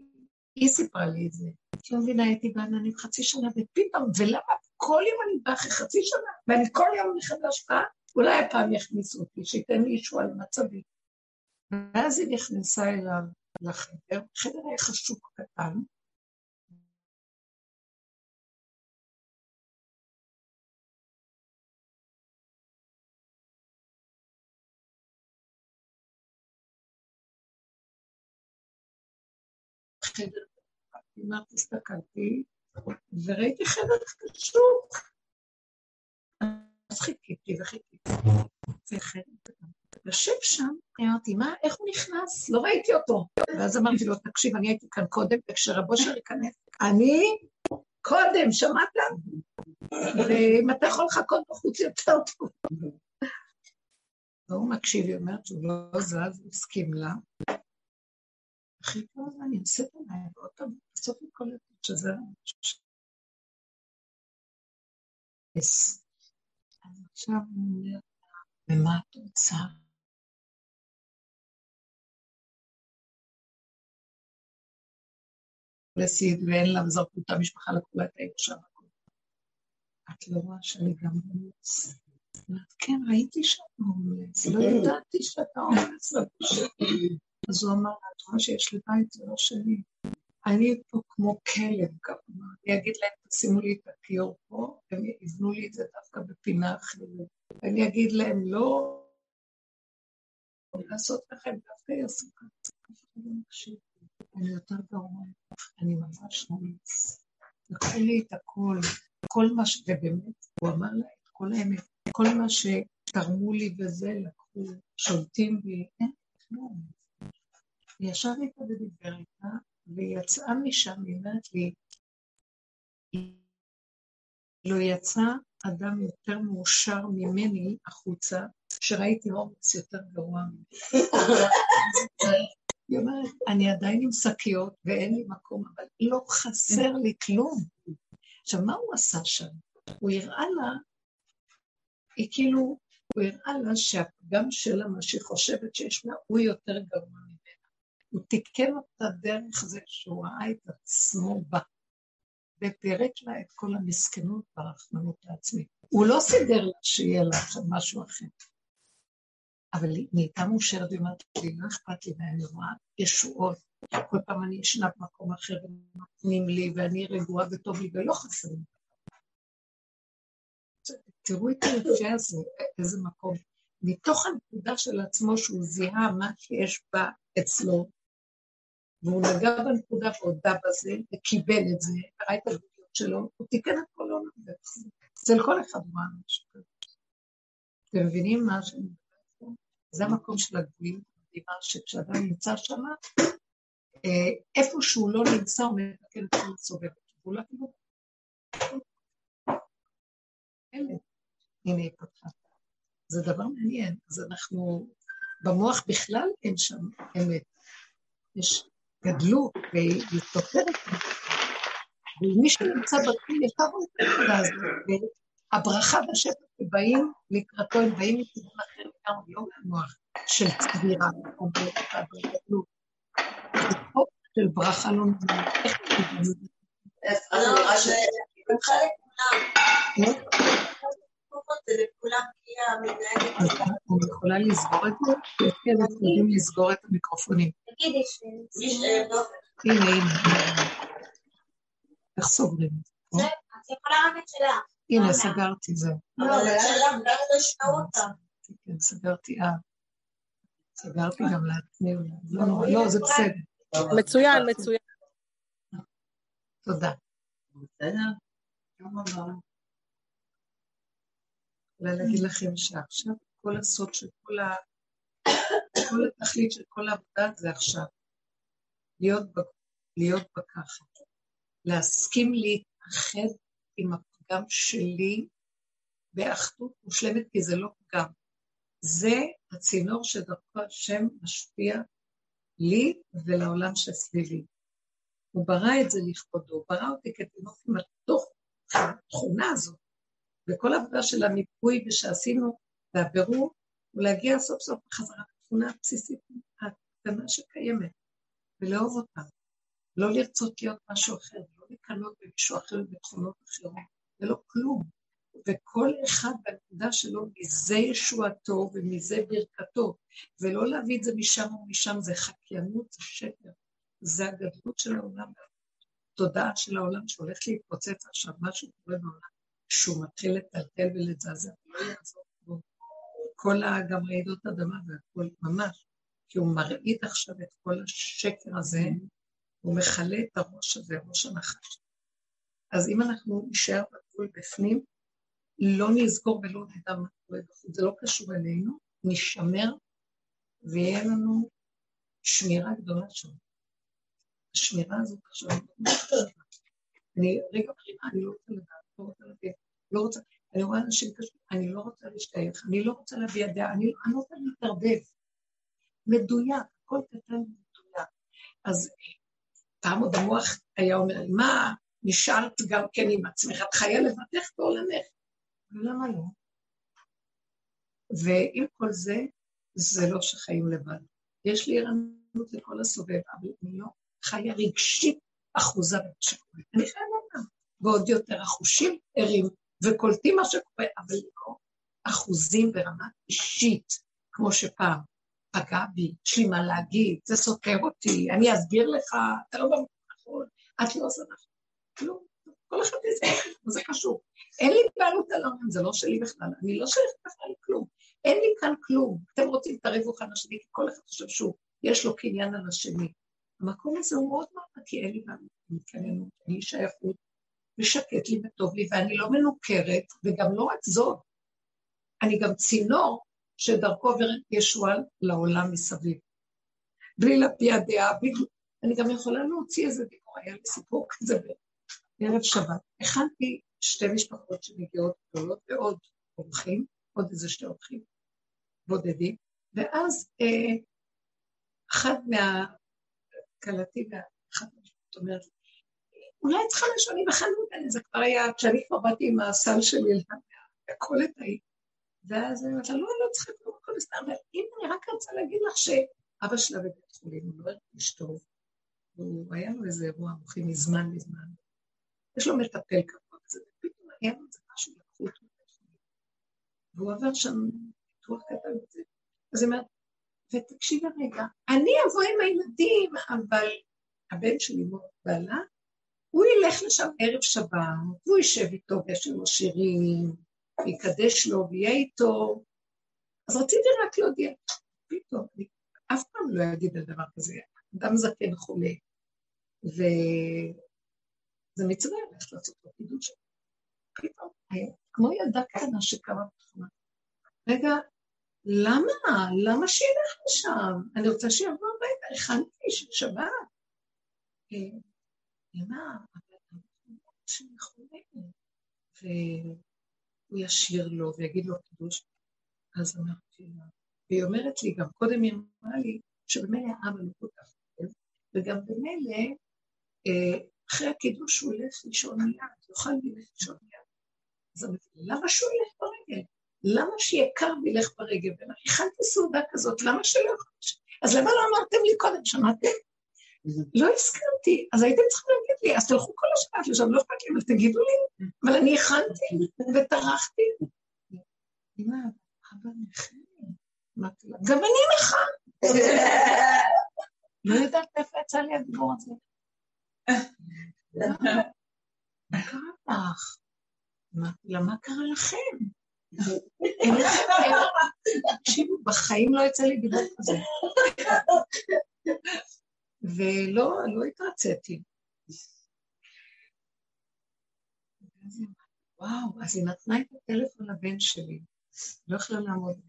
היא סיפרה לי את זה. כי לא מבינה, הייתי בעננים חצי שנה, ופתאום, ולמה כל יום אני באה אחרי חצי שנה, ואני כל יום מחדש באה, אולי הפעם יכניסו אותי, שייתן לי ישוע למצבי. ואז היא נכנסה אליו לחדר, חדר היה חשוב קטן, חדר, כמעט הסתכלתי, וראיתי חדר חשוך. אז חיכיתי וחיכיתי. יושב שם, אמרתי, מה, איך הוא נכנס? לא ראיתי אותו. ואז אמרתי לו, תקשיב, אני הייתי כאן קודם, וכשרבו שלי ייכנס, אני קודם, שמעת? ואם אתה יכול לחכות בחוץ יותר טוב. והוא מקשיב, היא אומרת שהוא לא זז, הוא הסכים לה. אני אעשה את עיניי, ועוד פעם, בסוף היא קולטת שזה... אז עכשיו אני אומרת, ומה את רוצה? לסיד ואין לה, זרקו את המשפחה, לקחו לה את האישה. את לא רואה שאני גם הומלס? כן, ראיתי שאתה הומלס, לא ידעתי שאתה הומלס. אז הוא אמר את רואה שיש לי בית, זה לא שלי. אני פה כמו כלב גם, אני אגיד להם, תשימו לי את הכיור פה, הם יבנו לי את זה דווקא בפינה אחרת. ואני אגיד להם, לא לעשות לכם, דווקא יעשו ככה. אני יותר גרוע, אני ממש נמס. לקחו לי את הכל, כל מה ש... ובאמת, הוא אמר לה את כל האמת, כל מה שתרמו לי וזה, לקחו, שולטים בי, אין כלום. ישב איתה ודיבר איתה, והיא יצאה משם, היא אומרת לי, לא יצא אדם יותר מאושר ממני החוצה, שראיתי הורמוס יותר גרוע ממני. היא אומרת, אני עדיין עם שקיות ואין לי מקום, אבל לא חסר לי כלום. עכשיו, מה הוא עשה שם? הוא הראה לה, היא כאילו, הוא הראה לה שהפגם שלה, מה שהיא חושבת שיש לה, הוא יותר גרוע. הוא תיקן אותה דרך זה שהוא ראה את עצמו בה, ופירק לה את כל המסכנות והרחמנות העצמית. הוא לא סידר לה שיהיה לה עכשיו משהו אחר. אבל היא נהייתה מאושרת ואומרת לי, לא אכפת לי, ואני רואה ישועות. כל פעם אני ישנה במקום אחר ונותנים לי, ואני רגועה וטוב לי, ולא חסר לי. תראו את היפה הזה, איזה מקום. מתוך הנקודה של עצמו שהוא זיהה מה שיש בה אצלו, והוא נגע בנקודה והודה בזה, וקיבל את זה, ראה את הדמיות שלו, הוא תיקן את כל העולם אצל כל אחד הוא ראה משהו כזה. אתם מבינים מה שאני מדברת פה? זה המקום של מדהימה שכשאדם נמצא שם, אה, איפה שהוא לא נמצא, הוא מתקן את כל הסובב. הוא לא כאילו... הנה היא פתחה. זה דבר מעניין. אז אנחנו, במוח בכלל אין שם אמת. יש גדלות והיא סופרת. ומי שנמצא בתחום יקר את הנקודה הזאת, והברכה והשפע שבאים לקראתו, הם באים מכיוון אחר לגמרי, לא מהמוח של צבירה, או בגדלות. זה חוק של ברכה לא נורמלית. איך חלק כולם. זה לכולם כי המנהלת... אני יכולה לסגור את זה? כן, אנחנו יודעים לסגור את המיקרופונים. תגידי יש אה, לא, הנה, הנה. איך סוגרים? את יכולה רק את שלה. הנה, סגרתי, זהו. אבל השאלה, אולי לא ישמעו אותה. כן, סגרתי, אה. סגרתי גם לעצמי. לא נורא, לא, זה בסדר. מצוין, מצוין. תודה. בסדר? אולי להגיד לכם שעכשיו כל הסוד של כל ה... כל התכלית של כל העבודה זה עכשיו. להיות, ב... להיות בככה. להסכים להתאחד עם הפגם שלי באחדות מושלמת, כי זה לא פגם. זה הצינור שדרכו השם משפיע לי ולעולם שסביבי. הוא ברא את זה לכבודו, הוא ברא אותי כתינוק עם התוך התכונה הזאת. וכל העבודה של המיפוי ושעשינו והבירור, הוא להגיע סוף סוף בחזרה לתכונה הבסיסית הקטנה שקיימת, ולאהוב אותה. לא לרצות להיות משהו אחר, לא לקנות במישהו אחר בתכונות אחרות, זה לא כלום. וכל אחד בנקודה שלו, מזה ישועתו ומזה ברכתו, ולא להביא את זה משם או משם, זה חקיינות, זה שקר. זה הגדלות של העולם, התודעה של העולם שהולך להתפוצץ עכשיו, משהו קורה בעולם, שהוא מתחיל לטלטל ולזעזע, לא יעזור בו. כל. גם רעידות אדמה והכל, ממש, כי הוא מרעיד עכשיו את כל השקר הזה, הוא מכלה את הראש הזה, ראש הנחש. אז אם אנחנו נשאר בגבול בפנים, לא נסגור ולא נדע מה קורה בחוץ, זה לא קשור אלינו, נשמר ויהיה לנו שמירה גדולה שם. השמירה הזאת עכשיו, אני רגע בחינה, אני לא רוצה לדעת, לא רוצה להביע, לא רוצה, אני רואה אנשים קשים, אני לא רוצה להשתייך, אני לא רוצה להביע דעה, אני, לא רוצה להתערבב. מדויק, הכל קטן ומדויק. אז פעם עוד המוח היה אומר לי, מה, נשארת גם כן עם עצמך, את חיה לבדך בעולמך. ולמה לא? ועם כל זה, זה לא שחיים לבד. יש לי ערנות לכל הסובב, אבל אני לא חיה רגשית אחוזה במה שקורה. אני לדעת. ועוד יותר החושים ערים וקולטים מה שקורה, אבל לא אחוזים ברמה אישית, כמו שפעם. פגע בי, יש לי מה להגיד, זה סותר אותי, אני אסביר לך, אתה לא במקום נכון, את לא עושה נכון. כלום, כל אחד יסביר, זה קשור. אין לי בעלות על העולם, זה לא שלי בכלל, אני לא שייכת בכלל לכלום. אין לי כאן כלום. אתם רוצים, תריבו אחד לשני, כי כל אחד חושב שהוא, יש לו קניין על השני. המקום הזה הוא מאוד מאוד נקי, אין לי בעלות, מתקננות, אין לי שייכות, ושקט לי וטוב לי, ואני לא מנוכרת, וגם לא רק זאת, אני גם צינור שדרכו עוברת ישועה לעולם מסביב. בלי להביע דעה, בלי... אני גם יכולה להוציא איזה דיבור, היה לי סיפור כזה בערב שבת. הכנתי שתי משפחות שמגיעות גדולות ועוד אורחים, עוד איזה שתי אורחים בודדים, ואז אה, אחת מהקלטים, אחת מהמשפחות אומרת, אולי צריכה הכנו את זה כבר היה, כשאני כבר באתי עם הסל שלי מהקולת ההיא, ואז אני אומרת לה, לא, לא צריכה לקרוא הכל סתם, אבל אם אני רק רוצה להגיד לך שאבא שלה בבית חולים, הוא לא הרגיש טוב, הוא היה לו איזה אירוע מוחי מזמן מזמן, יש לו מטפל קבוע כזה, ופתאום היה לו איזה משהו, לקחו אותו בבית חולים, והוא עבר שם ניתוח קטן וזה, אז היא אומרת, ותקשיבי רגע, אני אבוא עם הילדים, אבל הבן שלי מאוד בעלה, הוא ילך לשם ערב שבת, והוא יישב איתו ויש לו שירים, ויקדש לו ויהיה איתו. אז רציתי רק להודיע, פתאום, אני אף פעם לא אגיד על דבר כזה, אדם זקן חולה, וזה מצווה ללכת לעשות לו קידוש. פתאום, כמו ילדה קטנה שקמה בתחומה. רגע, למה? למה שילך לשם? אני רוצה שיבוא הביתה, הכנתי של שבת. למה? אבל אנחנו חולים. הוא ישיר לו ויגיד לו קידוש. אז אמרתי לה, והיא אומרת לי, גם קודם היא אמרה לי, שבמילא האבא לא כל כך טוב, וגם במילא, אה, אחרי הקידוש הוא ילך לישון מיד, יוכל ללכת לישון מיד. אז אמרתי, למה שהוא ילך ברגל? למה שיהיה קר וילך ברגל? והכנתי סעודה כזאת, למה שלא יכול... אז למה לא אמרתם לי קודם, שמעתם? לא הסכמתי, אז הייתם צריכים להגיד לי, אז תלכו כל השבת לשם, לא אכפת לי, אבל תגידו לי, אבל אני הכנתי וטרחתי. אמא, אבא נכה. גם אני נכה. לא יודעת איפה יצא לי הדיבור הזה. מה קרה לך? אמרתי לה, מה קרה לכם? תקשיבו, בחיים לא יצא לי דיבור כזה. ולא לא התרציתי. וואו, אז היא נתנה את הטלפון לבן שלי, לא יכלה לעמוד.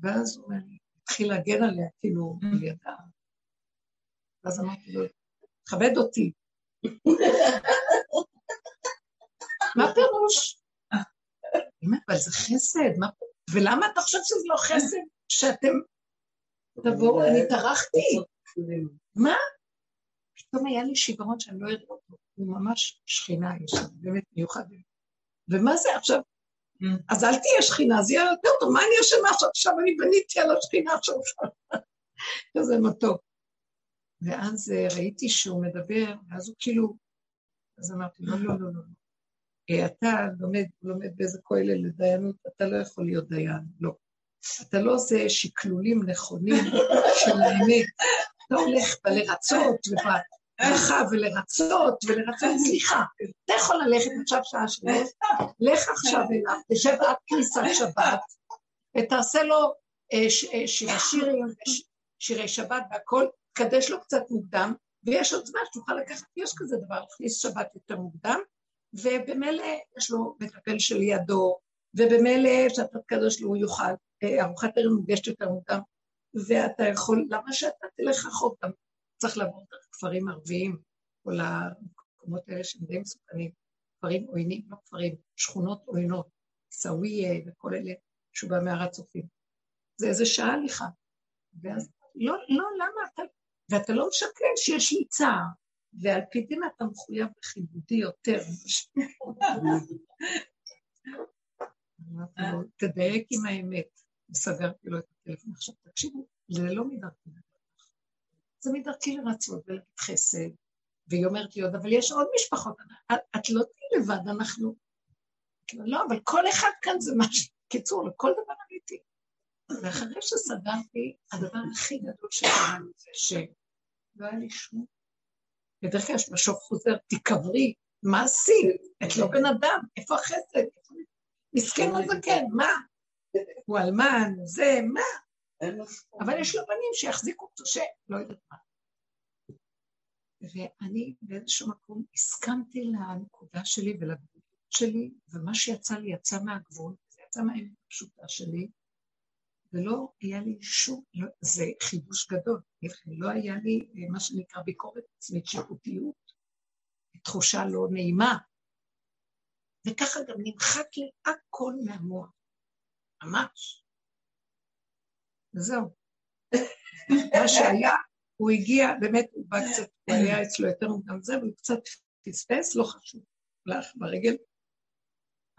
ואז הוא התחיל להגן עליה, כאילו, על ידה. ואז אמרתי לו, תכבד אותי. מה פירוש? אבל זה חסד, ולמה אתה חושב שזה לא חסד? שאתם תבואו, אני טרחתי. מה? פתאום היה לי שיגרון שאני לא אראה אותו, הוא ממש שכינה יש לנו, באמת מיוחד. ומה זה עכשיו? אז אל תהיה שכינה, אז יהיה יותר טוב, מה אני אשמה עכשיו? עכשיו אני בניתי על השכינה שלך. כזה מתוק. ואז אה, ראיתי שהוא מדבר, ואז הוא כאילו, אז אמרתי, לא, לא, לא, לא. אה, אתה לומד, לומד באיזה כולל לדיינות, אתה לא יכול להיות דיין, לא. אתה לא עושה שקלולים נכונים של האמת. אתה הולך בלרצות וברכה ולרצות ולרצות, סליחה, אתה יכול ללכת עכשיו שעה שלוש, לך עכשיו אליו, תשב עד כניסת שבת, ותעשה לו אה, אה, שירי שירים, שירי שבת והכל, תקדש לו קצת מוקדם, ויש עוד זמן שתוכל לקחת, יש כזה דבר, להכניס שבת יותר מוקדם, ובמילא יש לו מטפל שלידו, ובמילא כשאתה תקדש לו הוא יוכל, אה, ארוחת ערב מוגשת יותר מוקדם, ואתה יכול, למה שאתה תלך רחוק? גם צריך לעבור דרך כפרים ערביים, כל המקומות האלה שהם די מסוכנים, כפרים עוינים, לא כפרים, שכונות עוינות, סאוויה וכל אלה, שהוא בא מהר הצופים. זה איזה שעה הליכה. ואז, לא, לא, למה אתה, ואתה לא משקר שיש לי צער, ועל פי דין אתה מחויב בכיבודי יותר. תדייק עם האמת. וסגרתי לו את הטלפון. עכשיו תקשיבו, זה לא מדרכי לדרך. זה מדרכי לרצות ולהגיד חסד, והיא אומרת לי עוד, אבל יש עוד משפחות, את, לא תהיי לבד, אנחנו... לא, אבל כל אחד כאן זה משהו, קיצור, לכל דבר עליתי. ואחרי שסגרתי, הדבר הכי גדול שקרה לי זה שלא היה לי שום... בדרך כלל יש משוב חוזר, תיקברי, מה עשית? את לא בן אדם, איפה החסד? מסכן הזקן, מה? הוא אלמן, זה, מה? אבל יש לו בנים שיחזיקו אותו, שלא יודעת מה. ואני באיזשהו מקום הסכמתי לנקודה שלי ולגבול שלי, ומה שיצא לי יצא מהגבול, זה יצא מהאמת הפשוטה שלי, ולא היה לי שום, לא, זה חידוש גדול, לא היה לי מה שנקרא ביקורת עצמית, שיפוטיות, תחושה לא נעימה, וככה גם נמחק לי הכל מהמוח, ממש. וזהו. מה שהיה, הוא הגיע, באמת הוא בא קצת, הוא היה אצלו יותר מוקדם זה, והוא קצת פספס, לא חשוב, הלך ברגל,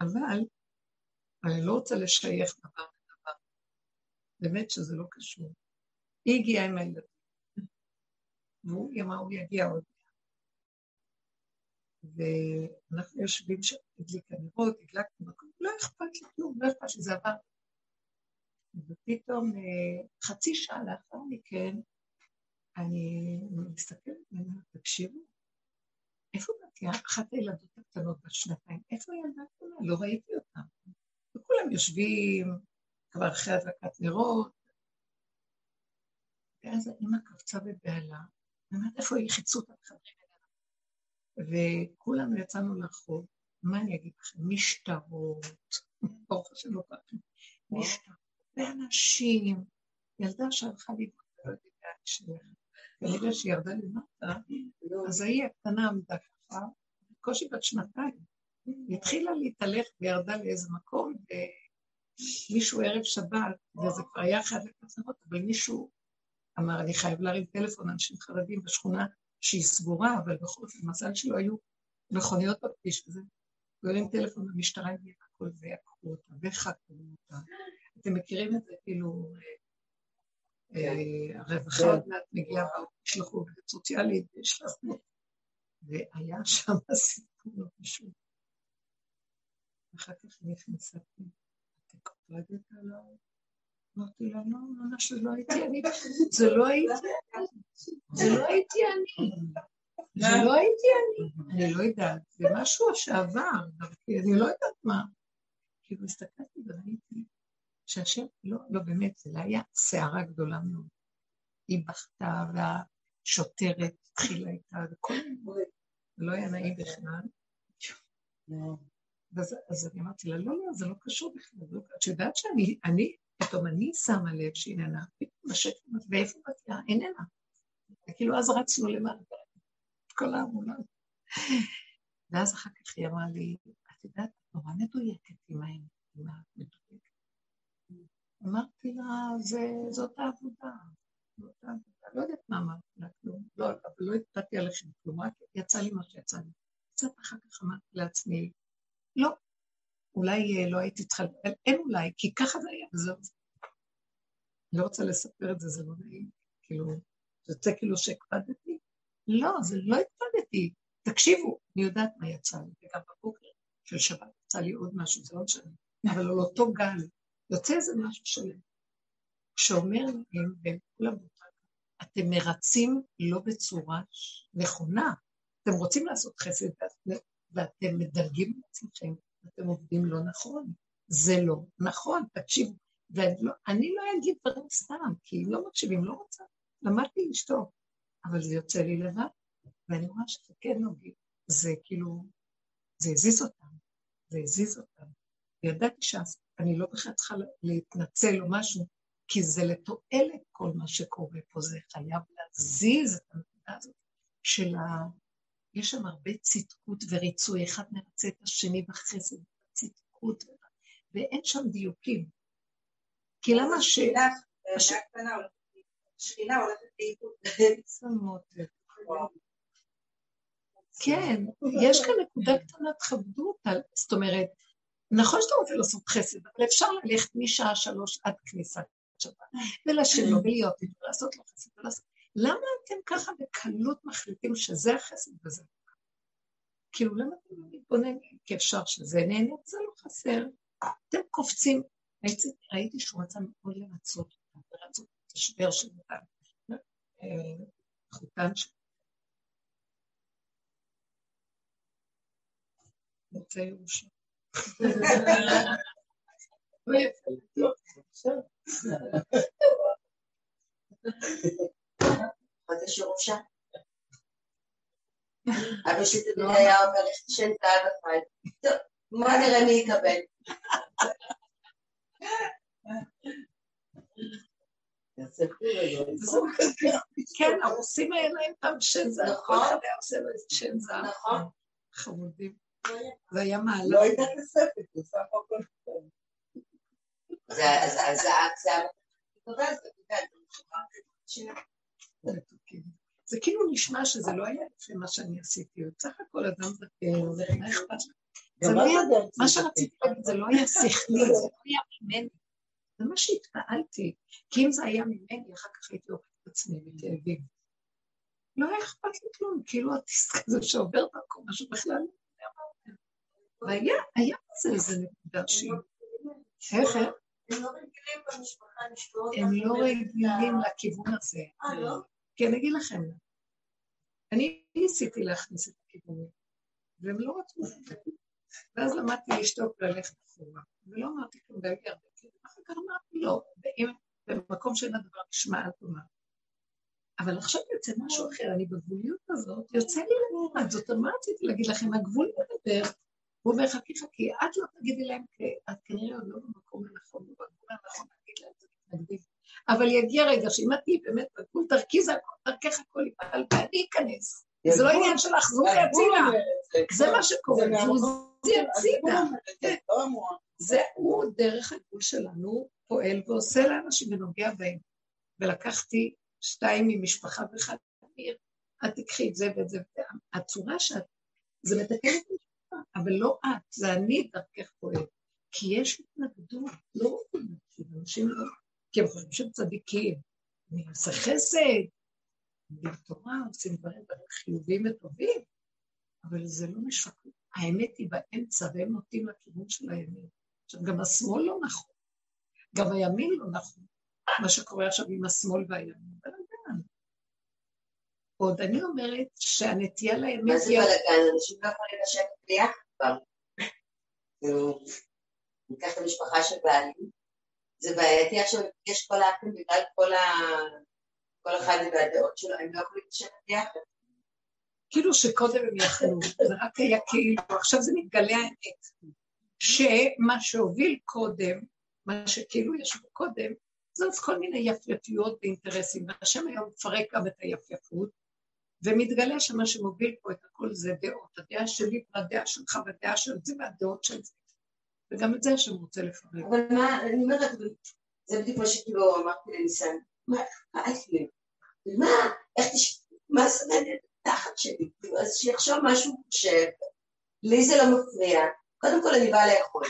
אבל אני לא רוצה לשייך דבר לדבר. באמת שזה לא קשור. היא הגיעה עם הילדים, והוא אמר, הוא יגיע עוד ואנחנו יושבים שם, הדליקה נרות, הדלקנו מקום, לא אכפת לי כלום, לא אכפת שזה עבר. ופתאום אה, חצי שעה לאחר מכן, אני מסתכלת ואומרת, תקשיבו, איפה בתיה? אחת הילדות הקטנות בשנתיים, איפה הילדה הקטנה? לא ראיתי אותה. וכולם יושבים כבר אחרי הדלקת נרות, ואז האמא קפצה בבהלה, ואומרת, איפה היא? חיצו אותה בחדרים וכולנו יצאנו לרחוב, מה אני אגיד לכם? משטרות, ברוך השם לא ככה, משטרות, ואנשים, ילדה שהלכה שלך, כנראה שהיא ירדה למטה, אז ההיא הקטנה עמדה ככה, בקושי בת שנתיים, היא התחילה להתהלך וירדה לאיזה מקום, ומישהו ערב שבת, וזה כבר היה אחת לקצרות, אבל מישהו אמר, אני חייב להרים טלפון, אנשים חרדים בשכונה, שהיא סגורה, אבל בכל אופן, מזל שלא היו מכוניות בכביש הזה. גולים טלפון למשטרה, הגיעה הכל ועקרו אותה, וחקרו אותה. אתם מכירים את זה, כאילו, אה, אה, הרווחה עוד מעט מגיעה, תשלחו עובדת סוציאלית, וישלחו. והיה שם סיפור לא פשוט. אחר כך נכנסה, אתם קפלדת עליו? אמרתי לה, לא, ממש לא הייתי אני, זה לא הייתי אני, זה לא הייתי אני, זה לא הייתי אני, אני לא יודעת, זה משהו שעבר, אני לא יודעת מה. כאילו הסתכלתי וראיתי שהשם, לא, לא באמת, זה לא היה סערה גדולה מאוד. היא בכתה והשוטרת התחילה איתה וכל מיני, לא היה נעים בכלל. אז אני אמרתי לה, לא, לא, זה לא קשור בכלל, לא את יודעת שאני, פתאום אני שמה לב שהיא איננה, פתאום השקט, ואיפה בתיה? איננה. וכאילו אז רצנו למעלה, את כל האמונה. ואז אחר כך היא אמרה לי, את יודעת, את נורא מדויקת עם המדויקת. אמרתי לה, זאת העבודה. לא יודעת מה אמרתי לה, כלום. לא, אבל לא התפתתי עליכם כלום, רק יצא לי מה שיצא לי. קצת אחר כך אמרתי לעצמי, לא, אולי אה, לא הייתי צריכה, אין אולי, כי ככה זה היה, וזהו. אני לא רוצה לספר את זה, זה לא נעים, כאילו, זה יוצא כאילו שהקפדתי. לא, זה לא הקפדתי. תקשיבו, אני יודעת מה יצא לי, וגם בבוקר של שבת יצא לי עוד משהו, זה עוד שנה, אבל על אותו גל, יוצא איזה משהו שלם, שאומר להם, והם כולם אתם מרצים לא בצורה נכונה, אתם רוצים לעשות חסד ואתם מדלגים על עצמכם, אתם עובדים לא נכון. זה לא נכון, תקשיבו. ואני לא אגיד דברים סתם, כי לא מקשיבים, לא רוצה. למדתי לשתוק, אבל זה יוצא לי לבד, ואני רואה שזה כן נוגע. זה כאילו, זה הזיז אותם, זה הזיז אותם. וידעתי שאני לא בכלל צריכה להתנצל או משהו, כי זה לתועלת כל מה שקורה פה, זה חייב להזיז את הנקודה הזאת של ה... יש שם הרבה צדקות וריצוי, אחד מרצה את השני בחסד, צדקות, ואין שם דיוקים. כי למה ש... שכינה הולכת לאיבוד. כן, יש כאן נקודה קטנה, תכבדו אותה, זאת אומרת, נכון שאתה רוצה לעשות חסד, אבל אפשר ללכת משעה שלוש עד כניסת שבת, ולשם לו ולהיות איתו, לעשות לו חסד ולעשות, למה אתם ככה בקלות מחליטים שזה החסד וזה לא? כאילו, למה אתם לא מתבוננים? כי אפשר שזה נהנה, זה לא חסר. אתם קופצים. ראיתי, שהוא רצה מאוד לרצות אותם, לרצות את השבר של אותם. אה, חותן של... רוצה ירושה. חודש ירושה. אבא שלי תמיד היה אומר, לך תשן את האבא חי. טוב, בוא נראה מי יקבל. כן, הרוסים האלה הם פעם שן זר. נכון. חמודים. זה היה מעלה. לא הייתה כספת, הוא שם הכל. זה כאילו נשמע שזה לא היה לפי מה שאני עשיתי, בסך הכל אדם זקן, זה מה אכפת לך? לא מה שרציתי להגיד, זה לא היה שכלי, זה לא היה ממני. זה מה שהתפעלתי, כי אם זה היה ממני, אחר כך הייתי הורגת את עצמי מכאבים. לא היה אכפת לי כלום, כאילו הדיסק הזה שעובר דרכו, משהו בכלל לא. והיה, היה בזה איזה נקודה שהיא... איך הם? לא רגילים במשפחה אותם. הם לא רגילים לכיוון הזה. אה, לא? כי אני אגיד לכם, אני ניסיתי להכניס את הכיוונים, והם לא רצו. ואז למדתי לשתוק וללכת אחורה, ולא אמרתי כלום, והיו לי הרבה כלים, אחר כך אמרתי לא, ואם במקום שאין הדבר נשמע אל תאמר. אבל עכשיו יוצא משהו אחר, אני בגבוליות הזאת, יוצא לי לבד, זאת אומרת, רציתי להגיד לכם, הגבול מדבר, אומר, חכי חכי, את לא תגידי להם, את כנראה עוד לא במקום הנכון, בגבול הנכון להגיד להם, זה מתנגדים. אבל יגיע רגע שאם את תהיי באמת בגבול, דרכי זה הכל, דרכך הכל יפעל, ואני אכנס. זה לא עניין שלך, זוזי הצילה. זה מה שקורה, זוזי הצילה. לא. זה הוא דרך הגבול שלנו, פועל ועושה לאנשים ונוגע בהם. ולקחתי שתיים ממשפחה ואחד מעיר, את תקחי את זה ואת זה. הצורה שאת, זה מתקן את אבל לא את, זה אני דרכך פועל. כי יש התנגדות, לא רוצים להקשיב, אנשים לא, כי הם חושבים שהם צדיקים. אני עושה חסד, לומדים תורה, עושים דברים חיוביים וטובים, אבל זה לא משקר. האמת היא באמצע, והם נוטים לכיוון של הימין. עכשיו, גם השמאל לא נכון, גם הימין לא נכון, מה שקורה עכשיו עם השמאל והימין. בלאגן. עוד אני אומרת שהנטייה מה לימין זה היא... בלאגן? אנשים לא יכולים לשבת ביחד כאילו, ניקח את המשפחה של בעלי, זה בעייתי עכשיו, יש כל האחים בגלל כל ה... כל אחד והדעות שלו, הם לא יכולים לשבת ביחד. כאילו שקודם הם יכלו, זה רק היה כאילו, עכשיו זה מתגלה האמת. שמה שהוביל קודם, מה שכאילו ישבו קודם, זה עוד כל מיני יפייפיות ואינטרסים, והשם היום מפרק גם את היפייפות, ומתגלה שמה שמוביל פה את הכל זה דעות, הדעה שלי והדעה שלך והדעה של זה והדעות של זה. וגם את זה השם רוצה לפרק. אבל מה, אני אומרת, זה בדיוק מה שכאילו אמרתי לניסן, מה לי? מה, איך תש... מה זה מעניין תחת שלי? אז שיחשוב מה שהוא חושב, לי זה לא מפריע, קודם כל אני באה לאכול,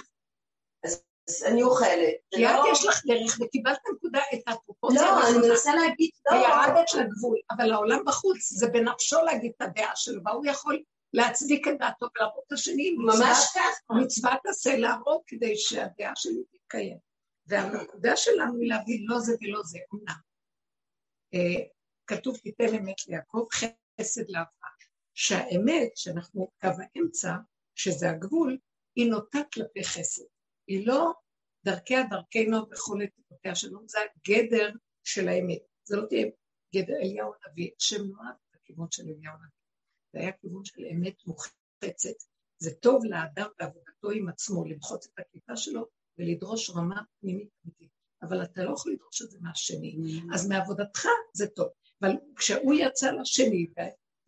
אז אני אוכלת. כי את לא- יש לך דרך וקיבלת נקודה את הפרופורציה. לא, אני. מנסה להגיד, לא, וירדת לגבול, אבל העולם בחוץ, זה בנפשו להגיד את הדעה שלו, והוא יכול להצדיק את דעתו ולהראות את השני, ממש ככה. מצוות עשה להראות כדי שהדעה שלי תתקיים. והנקודה שלנו היא להגיד לא זה ולא זה, אומנם. אה, כתוב תיתן אמת ליעקב, חסד לאברהם. שהאמת, שאנחנו קו האמצע, שזה הגבול, היא נוטה כלפי חסד. היא לא דרכיה דרכנו וכל עתיקותיה שלום, זה הגדר של האמת. זה לא תהיה גדר אליהו הנביא, השם נועד בכיוון של אליהו הנביא. זה היה כיוון של אמת מוחצת. זה טוב לאדם בעבודתו עם עצמו, למחוץ את הכיפה שלו ולדרוש רמה פנימית אמיתית. אבל אתה לא יכול לדרוש את זה מהשני. אז מעבודתך זה טוב. אבל כשהוא יצא לשני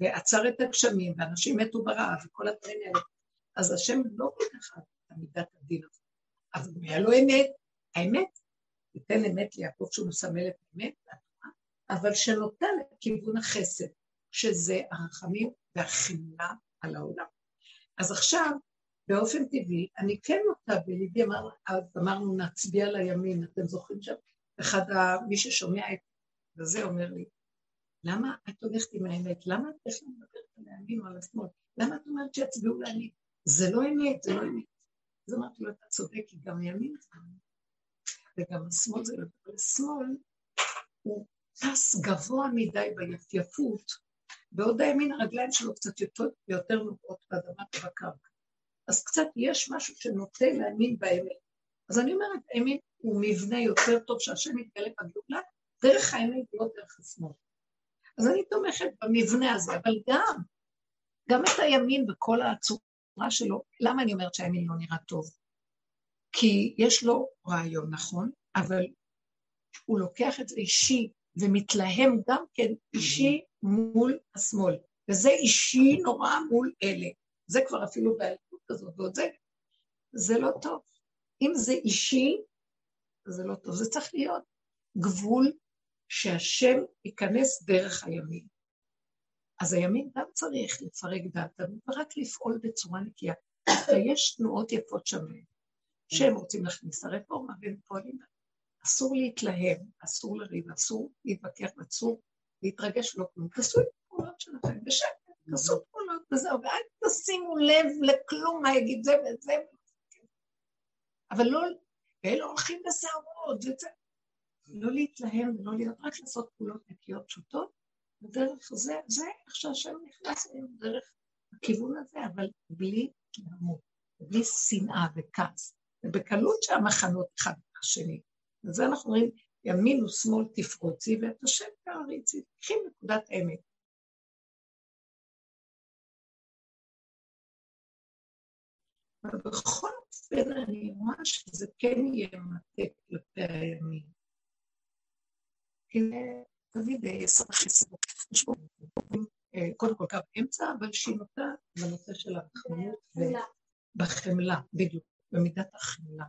ועצר את הגשמים, ואנשים מתו ברעב וכל הדברים האלה, אז השם לא כל כך אהב את מידת הדין הזאת. אבל אם היה לו אמת, האמת, ייתן אמת ליעקב שהוא מסמל את האמת, אבל שנוטה לכיוון החסד, שזה הרחמים והחמלה על העולם. אז עכשיו, באופן טבעי, אני כן נוטה בליבי, אמר, אז אמרנו נצביע לימין, אתם זוכרים שם? אחד, מי ששומע את זה אומר לי, למה את הולכת עם האמת? למה את איך מדברת על הימין או על השמאל? למה את אומרת שיצביעו לעני? זה לא אמת, זה לא אמת. אז אמרתי לו, אתה צודק, כי גם ימין. וגם השמאל זה. אבל השמאל הוא טס גבוה מדי ביפייפות, בעוד הימין הרגליים שלו קצת יותר, יותר נוגעות באדמה ובקרקע. אז קצת יש משהו שנוטה להאמין באמת. אז אני אומרת, הימין הוא מבנה יותר טוב שהשם יתגלה בגאולה, דרך הימין ולא דרך השמאל. אז אני תומכת במבנה הזה, אבל גם, גם את הימין וכל הצורה שלו, למה אני אומרת שהימין לא נראה טוב? כי יש לו רעיון נכון, אבל הוא לוקח את זה אישי ומתלהם גם כן אישי מול השמאל, וזה אישי נורא מול אלה. זה כבר אפילו בעליות כזאת, ועוד זה, זה לא טוב. אם זה אישי, זה לא טוב. זה צריך להיות גבול שהשם ייכנס דרך הימין. אז הימין גם צריך לפרק דעתנו ורק לפעול בצורה נקייה. ויש תנועות יפות שם שהם רוצים להכניס לרפורמה והם פועלים. אסור להתלהם, אסור לריב, אסור להתווכח, אסור להתרגש, לא כלום. תעשו את הפעולות שלכם בשקט, תעשו פעולות וזהו, ואל תשימו לב לכלום מה יגיד זה וזה. אבל לא, ואלה הולכים בסערות, וזה. לא להתלהם ולא להיות, רק לעשות פעולות נקיות פשוטות, ודרך זה, זה איך שהשם נכנס היום, דרך הכיוון הזה, אבל בלי התלהמות, בלי שנאה וכעס, ובקלות שהמחנות אחד מהשני. וזה אנחנו רואים, ימין ושמאל תפרוצי, ואת השם תעריצי, קחי נקודת אמת. אבל בכל אופן אני רואה שזה כן יהיה מטה כלפי הימין. כי תמיד יסוד החסד, יש פה קודם כל קו אמצע, אבל שהיא נוטה בנושא של הרחמנות ובחמלה, בדיוק, במידת החמלה.